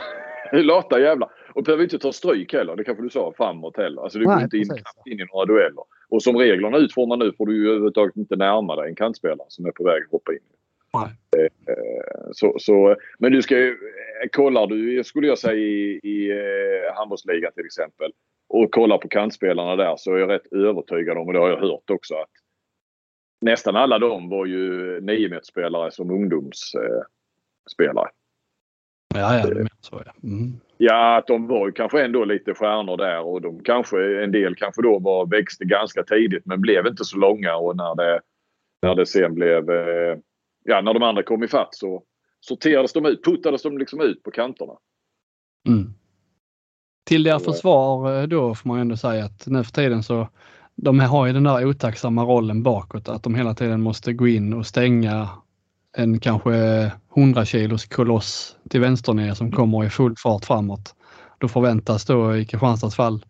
Lata jävlar. Och behöver inte ta stryk heller. Det kanske du sa framåt heller. Alltså du går inte in, in i några dueller. Och som reglerna är utformade nu får du ju överhuvudtaget inte närma dig en kantspelare som är på väg att hoppa in. Nej. Eh, Så, så, men du ska ju, eh, kollar du, skulle jag säga i, i eh, handbollsligan till exempel och kollar på kantspelarna där så är jag rätt övertygad om, och det har jag hört också, att nästan alla de var ju niometersspelare som ungdomsspelare. Spelare. Ja, ja, du menar så ja. Mm. Ja, att de var ju kanske ändå lite stjärnor där och de kanske, en del kanske då var, växte ganska tidigt men blev inte så långa och när det, när det sen blev, eh, ja när de andra kom ifatt så sorterades de ut, puttades de liksom ut på kanterna. Mm. Till deras eh, försvar eh, då får man ändå säga att nu för tiden så de har ju den där otacksamma rollen bakåt att de hela tiden måste gå in och stänga en kanske 100 kilos koloss till vänster ner som kommer i full fart framåt. Då förväntas då i Kristianstads fall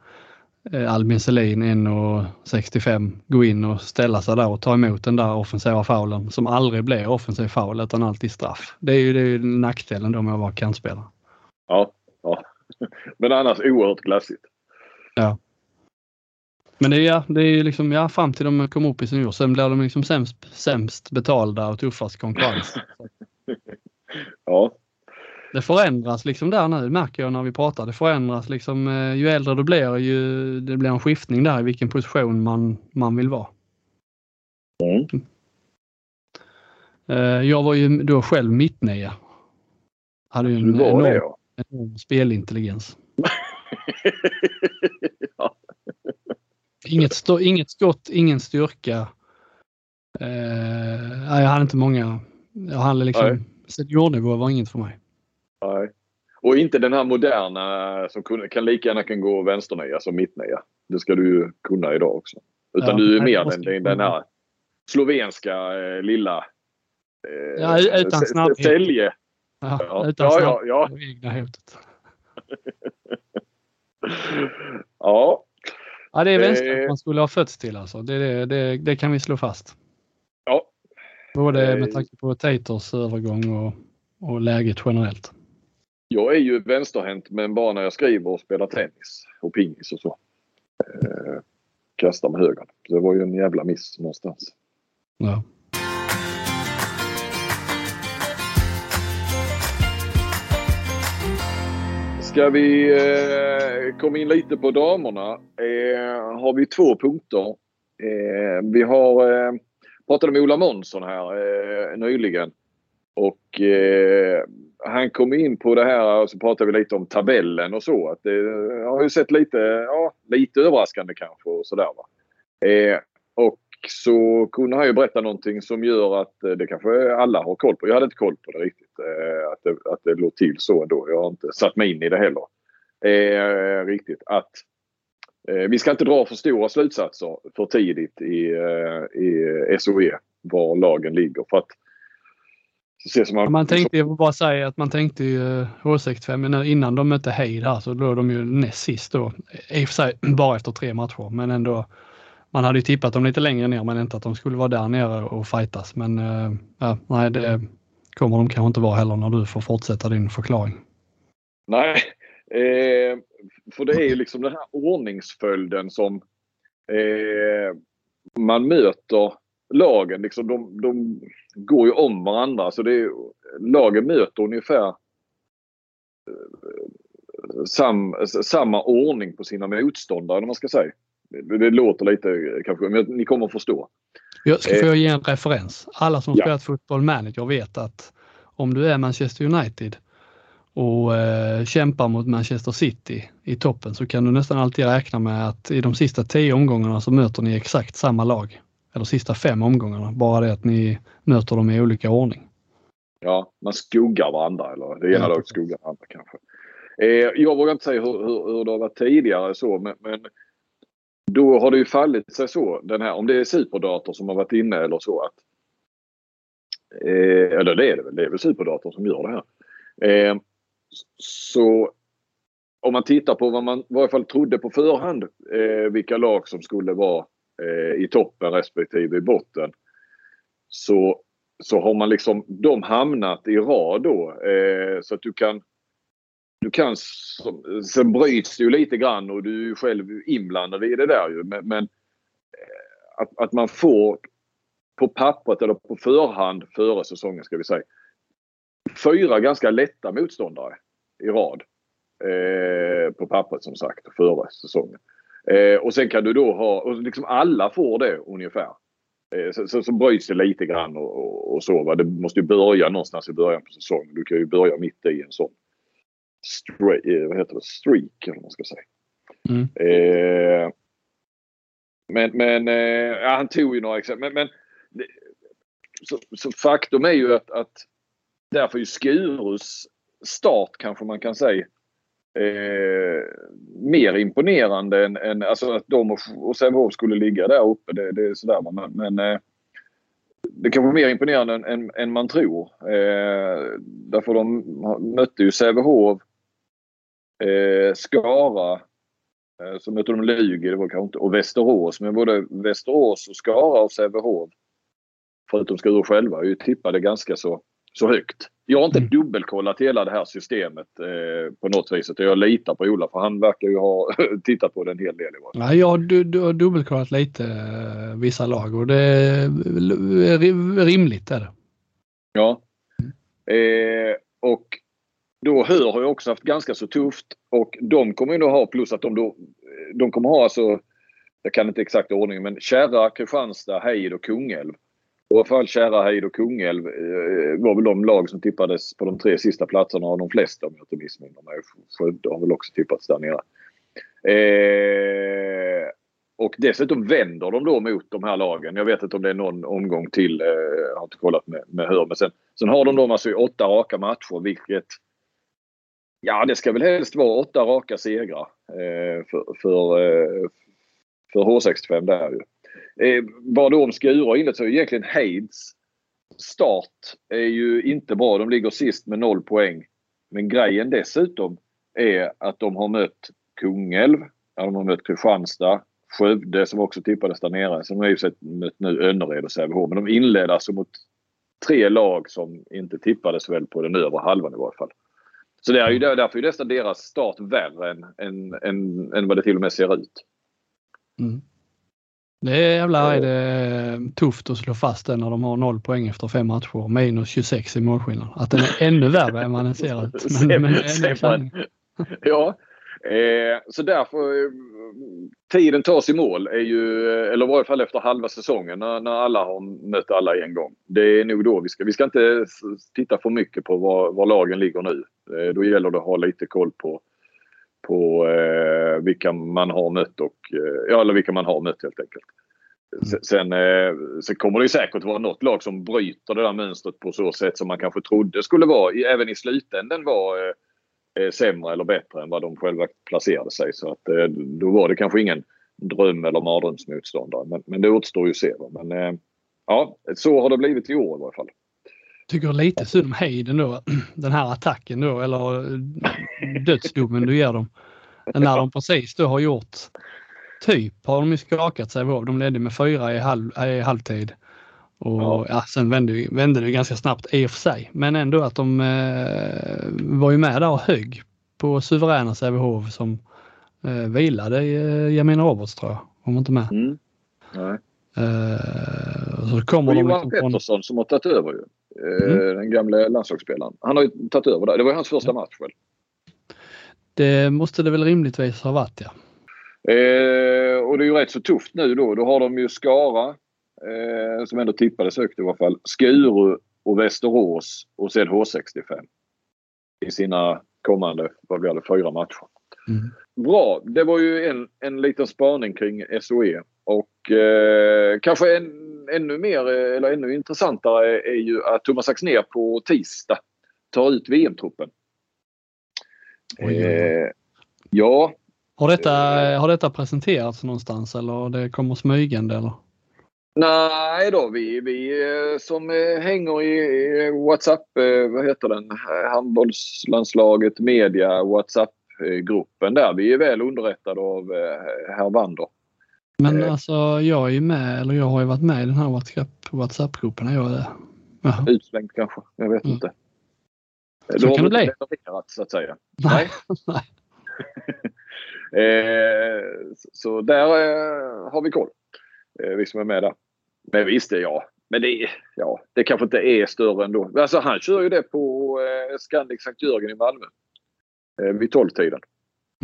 eh, Albin Selin 1,65 gå in och ställa sig där och ta emot den där offensiva faulen som aldrig blir offensiv foul utan alltid straff. Det är ju, det är ju nackdelen då med att vara kantspelare. Ja, ja. Men annars oerhört glassigt. Men det är, ja, det är ju liksom, ja, fram till de kom upp i senior. Sen blir de liksom sämst, sämst betalda och tuffast konkurrens. Ja, Det förändras liksom där nu märker jag när vi pratar. Det förändras liksom eh, ju äldre du blir ju det blir en skiftning där i vilken position man, man vill vara. Mm. Eh, Jag var ju då själv mittnia. Hade ju du en det enorm, ja. enorm spelintelligens. ja. Inget, stå, inget skott, ingen styrka. Eh, jag hade inte många. Jag hade liksom, seniornivå var inget för mig. Nej. Och inte den här moderna som kun- kan lika gärna kan gå vänsternia som mittnia. Det ska du ju kunna idag också. Utan Ja, du är mer den, den, den här slovenska eh, lilla eh, Ja, utan snabbhet. Sälje. Ja, Ja, utan ja, snabb- ja, ja. hotet. ja. Ja, det är Eh. vänster man skulle ha fötts till alltså. Det, det, det, kan vi slå fast. Ja. Både Eh. med tanke på Tators övergång och och läget generellt? Jag är ju vänsterhänt men bara när jag skriver och spelar tennis och pingis och så. Eh, kastar med höger. Det var ju en jävla miss någonstans. Ja. Ska vi eh, komma in lite på damerna eh, har vi två punkter. Eh, vi har eh, pratat med Ola Månsson här eh, nyligen. Och eh, han kom in på det här och så pratade vi lite om tabellen och så. Att det eh, har ju sett lite, ja, lite överraskande kanske och sådär. Va? Eh, och så kunde han ju berätta någonting som gör att eh, det kanske alla har koll på. Jag hade inte koll på det riktigt. Eh, att, det, att det låg till så ändå. Jag har inte satt mig in i det heller. Eh, riktigt. Att eh, vi ska inte dra för stora slutsatser för tidigt i, eh, i SOE var lagen ligger. För att man, man tänkte, jag bara säga att man tänkte ju eh, H65 innan de mötte Heid här så låg de ju näst sist då. I och för sig bara efter tre matcher men ändå. Man hade ju tippat dem lite längre ner men inte att de skulle vara där nere och fightas. Men äh, nej, det kommer de kanske inte vara heller när du får fortsätta din förklaring. Nej, eh, för det är ju liksom den här ordningsföljden som eh, man möter lagen. Liksom, de, de går ju om varandra. Så det är, lagen möter ungefär eh, sam, samma ordning på sina motståndare, om man ska säga. Det, det låter lite kanske, men ni kommer att förstå. Jag ska få eh. ge en referens. Alla som ja. spelat fotboll manager vet att om du är Manchester United och eh, kämpar mot Manchester City i toppen så kan du nästan alltid räkna med att i de sista tio omgångarna så möter ni exakt samma lag eller sista fem omgångarna. Bara det att ni möter dem i olika ordning. Ja, man skuggar varandra eller det ena ja, laget skuggar andra kanske. Eh, jag vågar inte säga hur, hur, hur det har varit tidigare så men, men, då har det ju fallit sig så den här om det är superdator som har varit inne eller så att eh, eller det är det väl, det är väl superdatorn som gör det här. Eh, så om man tittar på vad man i varje fall trodde på förhand eh, vilka lag som skulle vara eh, i toppen respektive i botten. Så, så har man liksom de hamnat i rad då. Eh, så att du kan du kan, sen bryts det ju lite grann och du är ju själv inblandad i det där ju. Men, men eh, att, att man får på pappret eller på förhand före säsongen ska vi säga. Fyra ganska lätta motståndare i rad. Eh, på pappret som sagt före säsongen. Eh, och sen kan du då ha, och liksom alla får det ungefär. Eh, så, så, så bryts det lite grann och, och, och, så. Va? Det måste ju börja någonstans i början på säsongen. Du kan ju börja mitt i en sån eh, vad heter det? streak eller vad man ska säga. Mm. Eh, men men eh, ja, han tog ju några exempel. Men, men så, så, faktum är ju att, att därför är ju Skurus start kanske man kan säga eh, mer imponerande än, än alltså att de och, och Sävehof skulle ligga där uppe. Det, det är sådär. Men, men eh, det kanske mer imponerande än, än, än man tror. Eh, därför de mötte ju Sävehof, eh, Skara, eh, så mötte de Lugi, det var kanske inte, och Västerås. Men både Västerås och Skara och Sävehof, förutom Skuru själva, är ju tippade ganska så, så högt. Jag har inte mm. dubbelkollat hela det här systemet eh, på något vis. Jag litar på Ola för han verkar ju ha tittat på det en hel del. I ja, jag har du, du dubbelkollat lite eh, vissa lag och det är rimligt. Är det. Ja. Eh, och då Höör har ju också haft ganska så tufft och de kommer ju då ha plus att de då de kommer ha alltså jag kan inte exakt ordningen men Kärra, Kristianstad, Heid och Kungälv. I alla fall Kärra, Heid och Kungälv eh, var väl de lag som tippades på de tre sista platserna av de flesta om jag inte missminner mig. Skövde har väl också tippats där nere. Eh, och dessutom vänder de då mot de här lagen. Jag vet inte om det är någon omgång till. Eh, jag har inte kollat med, med hur. Men sen, sen har de dem alltså i åtta raka matcher vilket Ja, det ska väl helst vara åtta raka segrar eh, för, för, eh, för H65 där ju. Eh, bara då om Skura inlett så är egentligen Heids start är ju inte bra. De ligger sist med noll poäng. Men grejen dessutom är att de har mött Kungälv, de har mött Kristianstad, Skövde som också tippades där nere. Sen har de ju sett mött nu Önnered och Sävehof. Men de inledde alltså mot tre lag som inte tippades väl på den övre halvan i varje fall. Så det är ju därför är nästan deras start värre än, än, än, än vad det till och med ser ut. Mm. Det är jävla är det tufft att slå fast det när de har noll poäng efter fem matcher. Minus 26 i målskillnad. Att den är ännu värre än vad den ser ut. Men, men ja, eh, så därför eh, tiden tas i mål är ju, eller i varje fall efter halva säsongen när, när alla har mött alla en gång. Det är nog då vi ska, vi ska inte titta för mycket på var, var lagen ligger nu. Eh, då gäller det att ha lite koll på på eh, vilka man har mött och, eh, ja, eller vilka man har mött helt enkelt. Mm. Sen, eh, sen kommer det säkert vara något lag som bryter det där mönstret på så sätt som man kanske trodde skulle vara, även i slutändan var sämre eller bättre än vad de själva placerade sig. Så att då var det kanske ingen dröm eller mardrömsmotståndare. Men, men det återstår ju att se. Men ja, så har det blivit i år i varje fall tycker lite synd om Hayden då, den här attacken då eller dödsdomen du ger dem. När de precis då har gjort, typ har de ju skakat sig av. De ledde med fyra i, halv, i halvtid. Och ja. ja sen vände, vände det ganska snabbt i och för sig. Men ändå att de eh, var ju med där och högg på suveräna Sävehof som eh, vilade eh, Jamina Roberts tror jag. Hon var inte med. Mm. Nej. Eh, så kommer och de Johan liksom Pettersson från... som har tagit över ju. Eh, mm. Den gamle landslagsspelaren. Han har ju tagit över där. Det var hans första match väl? Det måste det väl rimligtvis ha varit ja. Eh, och det är ju rätt så tufft nu då. Då har de ju Skara eh, som ändå tippades högt i alla fall. Skuru och Västerås och sen H65. I sina kommande, vad blir det, fyra matcher. Mm. Bra. Det var ju en, en liten spaning kring SOE. Och eh, kanske en, ännu mer eller ännu intressantare är ju att Thomas Axner på tisdag tar ut VM-truppen. Eh, ja. Har detta, eh, har detta presenterats någonstans eller det kommer smygande eller? Nej då, vi, vi eh, som eh, hänger i WhatsApp, vad heter den, handbollslandslaget media WhatsApp-gruppen där. Vi är väl underrättade av herr Wander. Men eh, alltså jag är ju med, eller jag har ju varit med i den här WhatsApp-gruppen. Jag är, ja. Utslängd kanske, jag vet mm. inte. Så Då kan det bli. så att säga. Nej. Nej. eh, så där eh, har vi koll. Eh, vi som är med där. Men visst, ja. Men det, ja, det kanske inte är större ändå. Alltså han kör ju det på eh, Scandic Sankt Jörgen i Malmö. Eh, vid 12-tiden.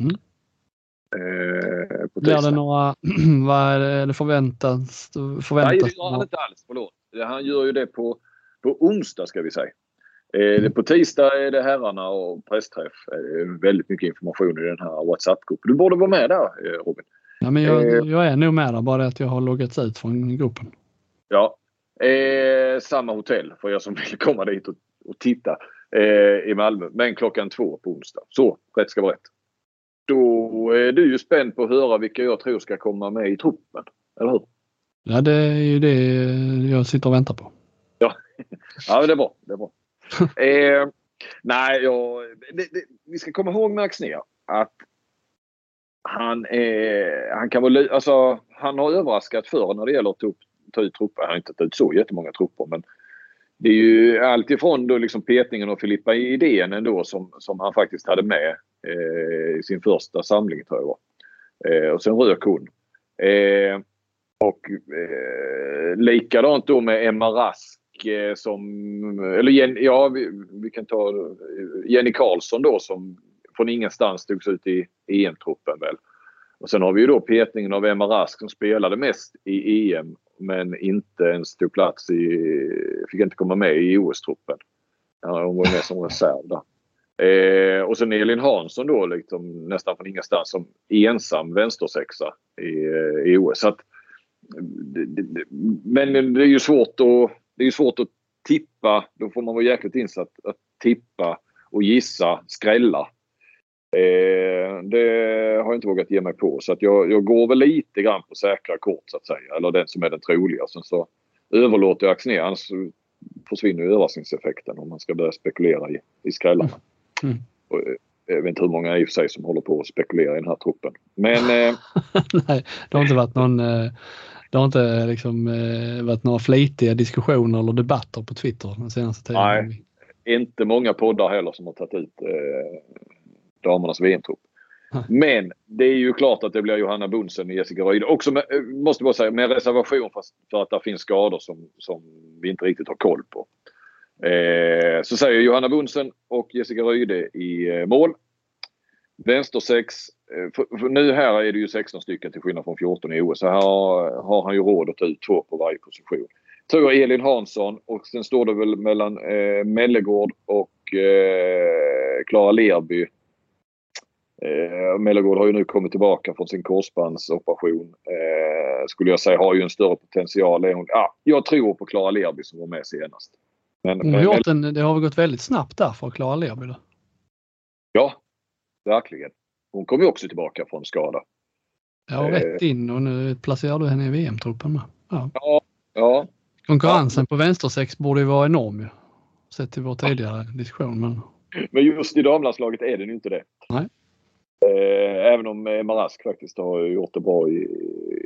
Mm. Eh, Blir det några, vad är det förväntas? förväntas Nej, det gör han inte alls. Förlåt. Han gör ju det på, på onsdag ska vi säga. Eh, mm. På tisdag är det herrarna och pressträff. Eh, väldigt mycket information i den här WhatsApp-gruppen. Du borde vara med där eh, Robin. Ja, men jag, eh, jag är nog med där, bara att jag har loggats ut från gruppen. Ja. Eh, samma hotell för er som vill komma dit och, och titta eh, i Malmö. Men klockan två på onsdag. Så, rätt ska vara rätt. Då är du ju spänd på att höra vilka jag tror ska komma med i truppen. Eller hur? Ja, det är ju det jag sitter och väntar på. Ja, ja det är bra. Det är bra. eh, nej, ja, det, det, vi ska komma ihåg med Axnér att han, är, han kan vara, alltså, han har överraskat förr när det gäller att ta, upp, ta ut trupper. Han har inte tagit ut så jättemånga trupper men det är ju alltifrån då liksom petningen av Filippa Idén ändå som, som han faktiskt hade med eh, i sin första samling tror jag var. Eh, och sen rök hon. Eh, och eh, likadant då med Emma Rask eh, som, eller Jen, ja vi, vi, kan ta eh, Jenny Karlsson då som från ingenstans togs ut i EM-truppen väl. Och sen har vi ju då petningen av Emma Rask som spelade mest i EM men inte ens tog plats i, fick inte komma med i OS-truppen. Hon var med som reserv där. Eh, och sen Elin Hansson då liksom nästan från ingenstans som ensam vänstersexa i, eh, i OS. Så att, det, det, men det är ju svårt att, det är svårt att tippa. Då får man vara jäkligt insatt att tippa och gissa, skrälla. Eh, det har jag inte vågat ge mig på så att jag, jag går väl lite grann på säkra kort så att säga. Eller den som är den troliga. Sen så överlåter jag Axnér. Annars försvinner ju överraskningseffekten om man ska börja spekulera i, i skrällarna. Mm. Och, eh, jag vet inte hur många i och för sig som håller på att spekulera i den här truppen. Men... Eh, Nej, det har inte varit någon... Eh, det har inte liksom eh, varit några flitiga diskussioner eller debatter på Twitter den senaste tiden. Nej, inte många poddar heller som har tagit ut eh, damernas VM-trupp. Men det är ju klart att det blir Johanna Bunsen och Jessica Ryd. Också med, eh, måste bara säga med reservation för, att det finns skador som, som vi inte riktigt har koll på. Eh, så säger Johanna Bunsen och Jessica Ryde i eh, mål. Vänster 6. Eh, för, för nu här är det ju 16 stycken till skillnad från 14 i OS. Så här har, han ju råd att ta ut två på varje position. Tror Elin Hansson och sen står det väl mellan eh, Mellegård och Klara eh, Lerby. Eh, Mellegård har ju nu kommit tillbaka från sin korsbandsoperation. Eh, skulle jag säga har ju en större potential. Ah, jag tror på Klara Lerby som var med senast. Men, men, men, det har väl gått väldigt snabbt där för Klara Lerby? Då? Ja, verkligen. Hon kom ju också tillbaka från skada. Ja, rätt eh. in och nu placerar du henne i VM-truppen med. Ja. ja, ja. Konkurrensen ja. på vänstersex borde ju vara enorm ju. Sett till vår tidigare diskussion. Men... men just i damlandslaget är den ju inte det. Nej. Eh, även om eh, Emma Rask faktiskt har gjort det bra i,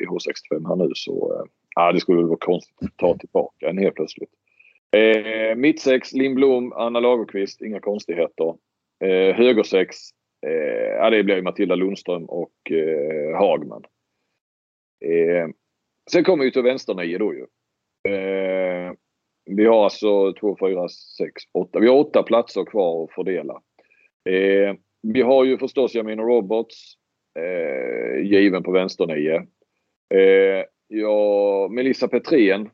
i H65 här nu så eh, ja, det skulle väl vara konstigt att ta tillbaka en helt plötsligt. Eh, mittsex Lindblom, Anna Lagerqvist, inga konstigheter. Eh, högersex, eh, ja, det blir Matilda Lundström och eh, Hagman. Eh, sen kommer vi till vänsternio då ju. Eh, vi har alltså 2, 4, 6, 8. Vi har åtta platser kvar att fördela. Eh, vi har ju förstås Jamina Roberts eh, given på vänsternio. Eh, ja, Melissa Petrén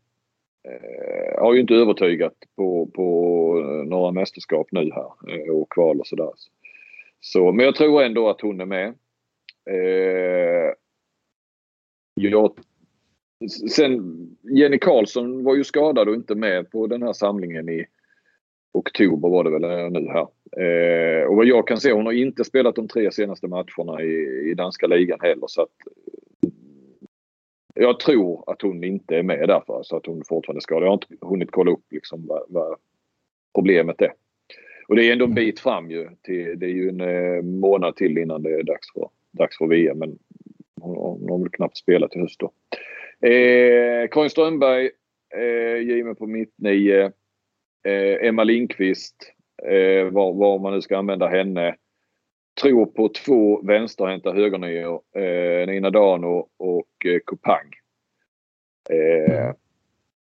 eh, har ju inte övertygat på, på eh, några mästerskap nu här eh, och kval och sådär. Så, men jag tror ändå att hon är med. Eh, jag, sen Jenny Karlsson var ju skadad och inte med på den här samlingen i oktober var det väl eh, nu här. Eh, och vad jag kan se, hon har inte spelat de tre senaste matcherna i, i danska ligan heller så att eh, jag tror att hon inte är med därför, så att hon fortfarande är skadad. Jag har inte hunnit kolla upp liksom vad, vad problemet är. Och det är ändå en bit fram ju. Till, det är ju en eh, månad till innan det är dags för, dags för VM. Men hon, hon har väl knappt spelat i höst då. Eh, Karin Strömberg, eh, given på mitt nio. Eh, Emma Lindqvist, eh, var, var man nu ska använda henne tror på två vänsterhänta högernior. Eh, Nina Dano och eh, Kupang. Eh,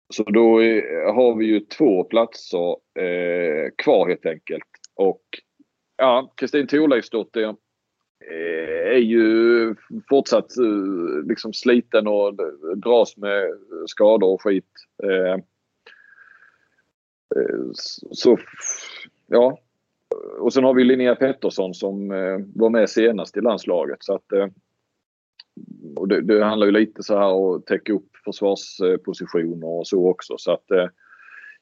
så då eh, har vi ju två platser eh, kvar helt enkelt. Och ja, Kristin Thorleifsdotter eh, är ju fortsatt eh, liksom sliten och dras med skador och skit. Eh, så ja, och sen har vi Linnea Pettersson som eh, var med senast i landslaget. Så att, eh, och det, det, handlar ju lite så här att täcka upp försvarspositioner och så också. Så att, eh,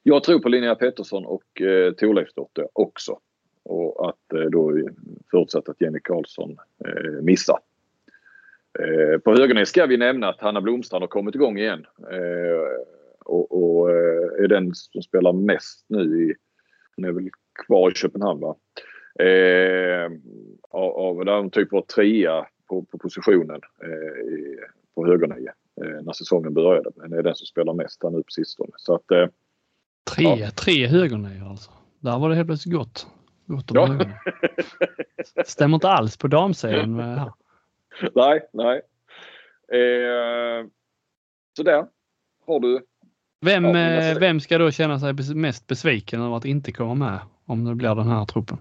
jag tror på Linnea Pettersson och eh, Thorleifsdotter också. Och att eh, då förutsatt att Jenny Karlsson eh, missar. Eh, på Höganäs ska vi nämna att Hanna Blomstrand har kommit igång igen. Eh, och, och är den som spelar mest nu i, hon är väl kvar i Köpenhamn. Va? Eh, av, där hon typ var trea på, på positionen eh, på högernio eh, när säsongen började. Men är den som spelar mest här nu på sistone. Så att, eh, tre, ja. tre högernior alltså. Där var det helt plötsligt gott. gott ja. Stämmer inte alls på damsidan. nej, nej. Eh, så där har du. Vem, ja, vem ska då känna sig mest besviken över att inte komma med? om det blir den här truppen?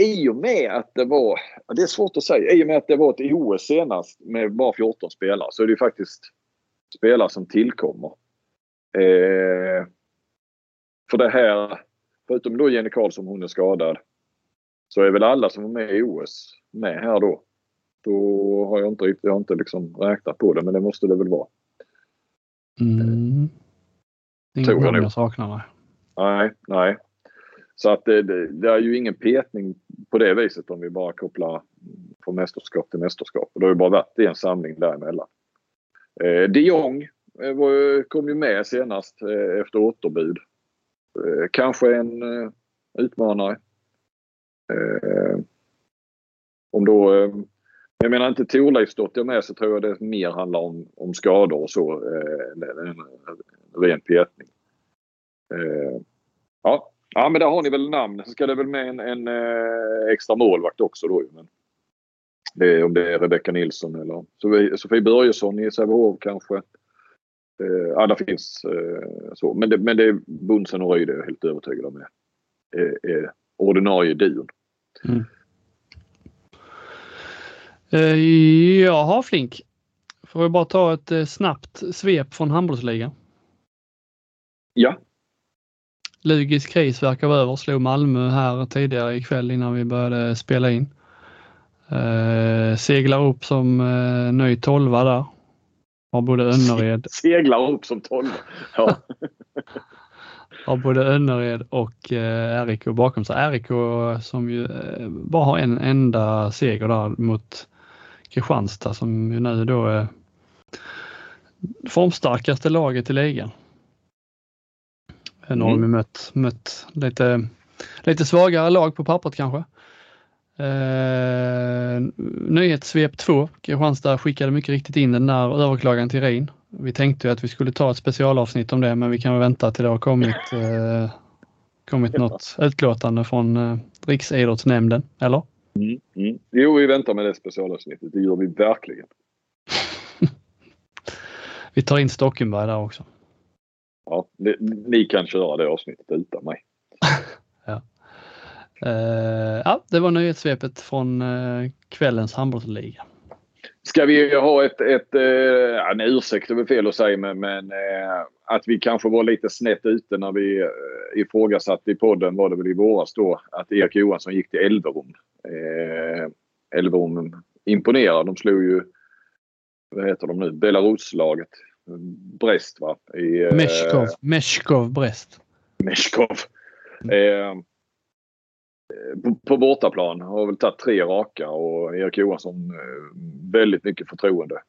I och med att det var, det är svårt att säga, i och med att det var ett OS senast med bara 14 spelare så är det faktiskt spelare som tillkommer. Eh, för det här, förutom då Jenny Karlsson, hon är skadad, så är väl alla som var med i OS med här då. Då har jag inte riktigt, jag har inte liksom räknat på det men det måste det väl vara. Mm. Inget Tror jag, jag saknar. Nej, nej. Så att det, det, det, är ju ingen petning på det viset om vi bara kopplar från mästerskap till mästerskap. Och det har ju bara varit en samling däremellan. Eh, de Jong eh, var, kom ju med senast eh, efter återbud. Eh, kanske en eh, utmanare. Eh, om då eh, jag menar inte Thorleifsdotter med så tror jag det mer handlar om, om skador och så eh, än ren petning. Eh, ja. ja, men där har ni väl namn. Så ska det väl med en, en eh, extra målvakt också då. Men det är, om det är Rebecka Nilsson eller Sofie Börjesson i Sävehof kanske. Eh, ja, det finns eh, så. Men det, men det är Bunsen och Ryd är jag helt övertygad om är, är ordinarie duon. Mm. Eh, jaha Flink. Får jag bara ta ett eh, snabbt svep från handbollsligan? Ja. Lugis kris verkar vara över. Slog Malmö här tidigare ikväll innan vi började spela in. Eh, seglar upp som eh, ny tolva där. Har både Önnered... Seglar upp som tolva. Ja. har både Önnered och eh, RIK bakom sig. RIK som ju eh, bara har en enda seger där mot Kristianstad som ju nu då är formstarkaste laget i ligan. Nu har de mm. mött, mött lite, lite svagare lag på pappret kanske. Eh, nyhetssvep 2. Kristianstad skickade mycket riktigt in den där överklagan till RIN. Vi tänkte ju att vi skulle ta ett specialavsnitt om det men vi kan väl vänta till det har kommit, eh, kommit något utlåtande från eh, Riksidrottsnämnden, eller? Mm, mm. Jo, vi väntar med det specialavsnittet. Det gör vi verkligen. vi tar in Stockenberg där också. Ja, det, ni kan köra det avsnittet utan mig. ja. Uh, ja, det var nyhetssvepet från uh, kvällens handbollsliga. Ska vi ha ett, ett uh, en ursäkt är väl fel att säga men, men att vi kanske var lite snett ute när vi uh, ifrågasatte i podden var det väl i våras då att Erik Johansson gick till Elverum. Uh, Elverum imponerar. De slog ju, vad heter de nu, Belaruslaget Brest va? I, Meshkov, Meshkov Brest. Meshkov. Mm. På, på bortaplan har väl tagit tre raka och Erik Johansson eh, väldigt mycket förtroende.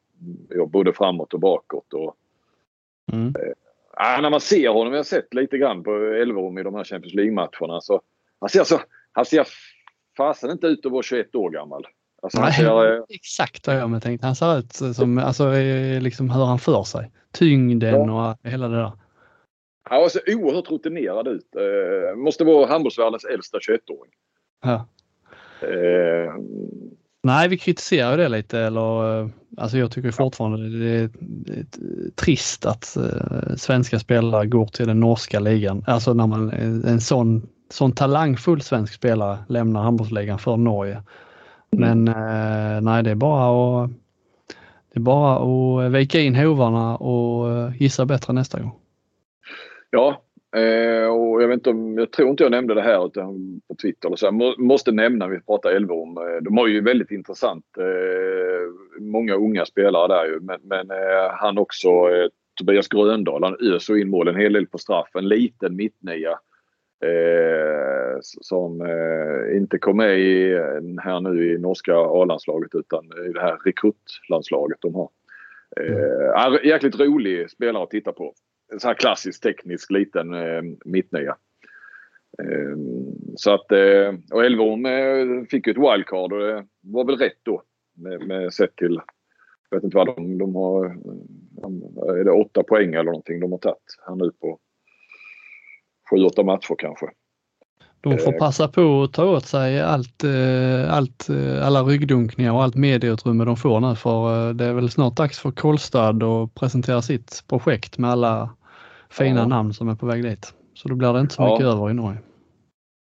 Både framåt och bakåt. Och, mm. eh, när man ser honom, jag har sett lite grann på Elverum i de här Champions League-matcherna. Så, han ser, så, han ser fasen inte ut att vara 21 år gammal. Alltså, Nej, ser, eh, exakt vad jag med tänkt. Han ser ut som, alltså liksom hur han för sig. Tyngden ja. och hela det där. Han ser oerhört rutinerad ut. Eh, måste vara handbollsvärldens äldsta 21-åring. Ja. Eh, Nej, vi kritiserar det lite. Eller, eh, alltså jag tycker fortfarande det är, det är trist att uh, svenska spelare går till den norska ligan. Alltså när man en sån, sån talangfull svensk spelare lämnar handbollsligan för Norge. Men eh, nej, det är bara att det är bara att vika in hovarna och eh, gissa bättre nästa gång. Ja, eh, och jag vet inte om, jag tror inte jag nämnde det här utan på Twitter eller så. måste nämna, vi pratar Elverum, eh, de har ju väldigt intressant, många unga spelare där ju. Men, men han också, Tobias Gröndahl, han öser in mål en hel del på straff. En liten mittnia Eh, som eh, inte kom med i, här nu i norska A-landslaget utan i det här rekruttlandslaget de har. Eh, mm. jäkligt rolig spelare att titta på. En sån här klassisk teknisk liten eh, mittnia. Eh, så att, eh, och Elverum eh, fick ju ett wildcard och det var väl rätt då med, med sett till jag vet inte vad de, de har. Är det åtta poäng eller någonting de har tagit här nu på sju, åtta matcher kanske. De får eh. passa på att ta åt sig allt, eh, allt, eh, alla ryggdunkningar och allt medieutrymme de får nu för det är väl snart dags för Kolstad att presentera sitt projekt med alla fina ja. namn som är på väg dit. Så då blir det inte så mycket över i Norge.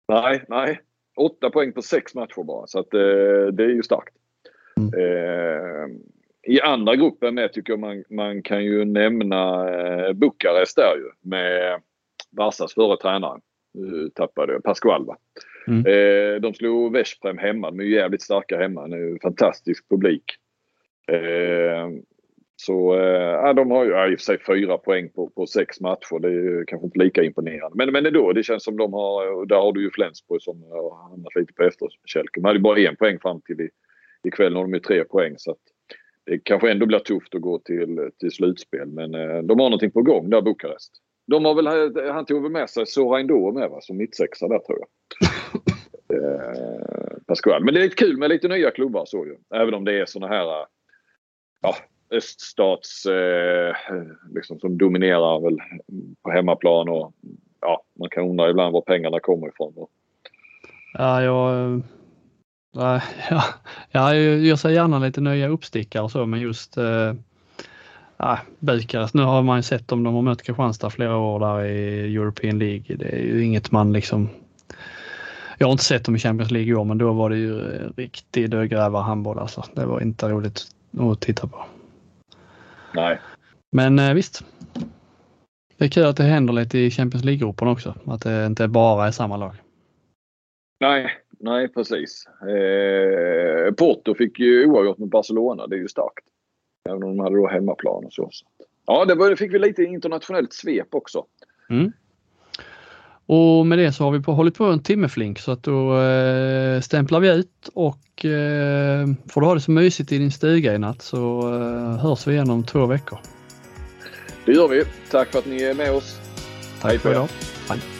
Nej, nej. Åtta poäng på sex matcher bara så att det är ju starkt. Mm. I andra gruppen med tycker jag man, man kan ju nämna Bukarest där ju med Varsas förre tränare. Nu tappade jag Pascual va. Mm. Eh, de slog Veszprem hemma. De är ju jävligt starka hemma. En fantastisk publik. Eh, så eh, de har ju ja, i och för sig fyra poäng på, på sex matcher. Det är kanske inte lika imponerande. Men, men ändå, det känns som de har, där har du ju Flensburg som har hamnat lite på efterkälken. De hade bara en poäng fram till i, ikväll. Nu har de ju tre poäng. Så att det kanske ändå blir tufft att gå till, till slutspel. Men eh, de har någonting på gång där, Bukarest. De har väl, han tog väl med sig Sorain Doe med va, som mittsexa där tror jag. eh, Pascual. Men det är kul med lite nya klubbar så ju. Även om det är såna här ja, öststats eh, liksom som dominerar väl på hemmaplan och ja, man kan undra ibland var pengarna kommer ifrån. Ja, jag, eh, ja, ja, jag gör sig gärna lite nya uppstickare och så men just eh, ja, Bukarest, nu har man ju sett om de har mött Kristianstad flera år där i European League. Det är ju inget man liksom jag har inte sett dem i Champions League i år men då var det ju riktig dödgrävarhandboll alltså. Det var inte roligt att titta på. Nej. Men eh, visst. Det är kul att det händer lite i Champions League-gruppen också. Att det inte bara är samma lag. Nej, nej precis. Eh, Porto fick ju oavgjort med Barcelona. Det är ju starkt. Även om de hade då hemmaplan och så. Ja, det, var, det fick vi lite internationellt svep också. Mm. Och med det så har vi på, hållit på en timme flink så att då eh, stämplar vi ut och eh, får du ha det så mysigt i din stuga i natt så eh, hörs vi igen om två veckor. Det gör vi. Tack för att ni är med oss. Tack för idag. Hej.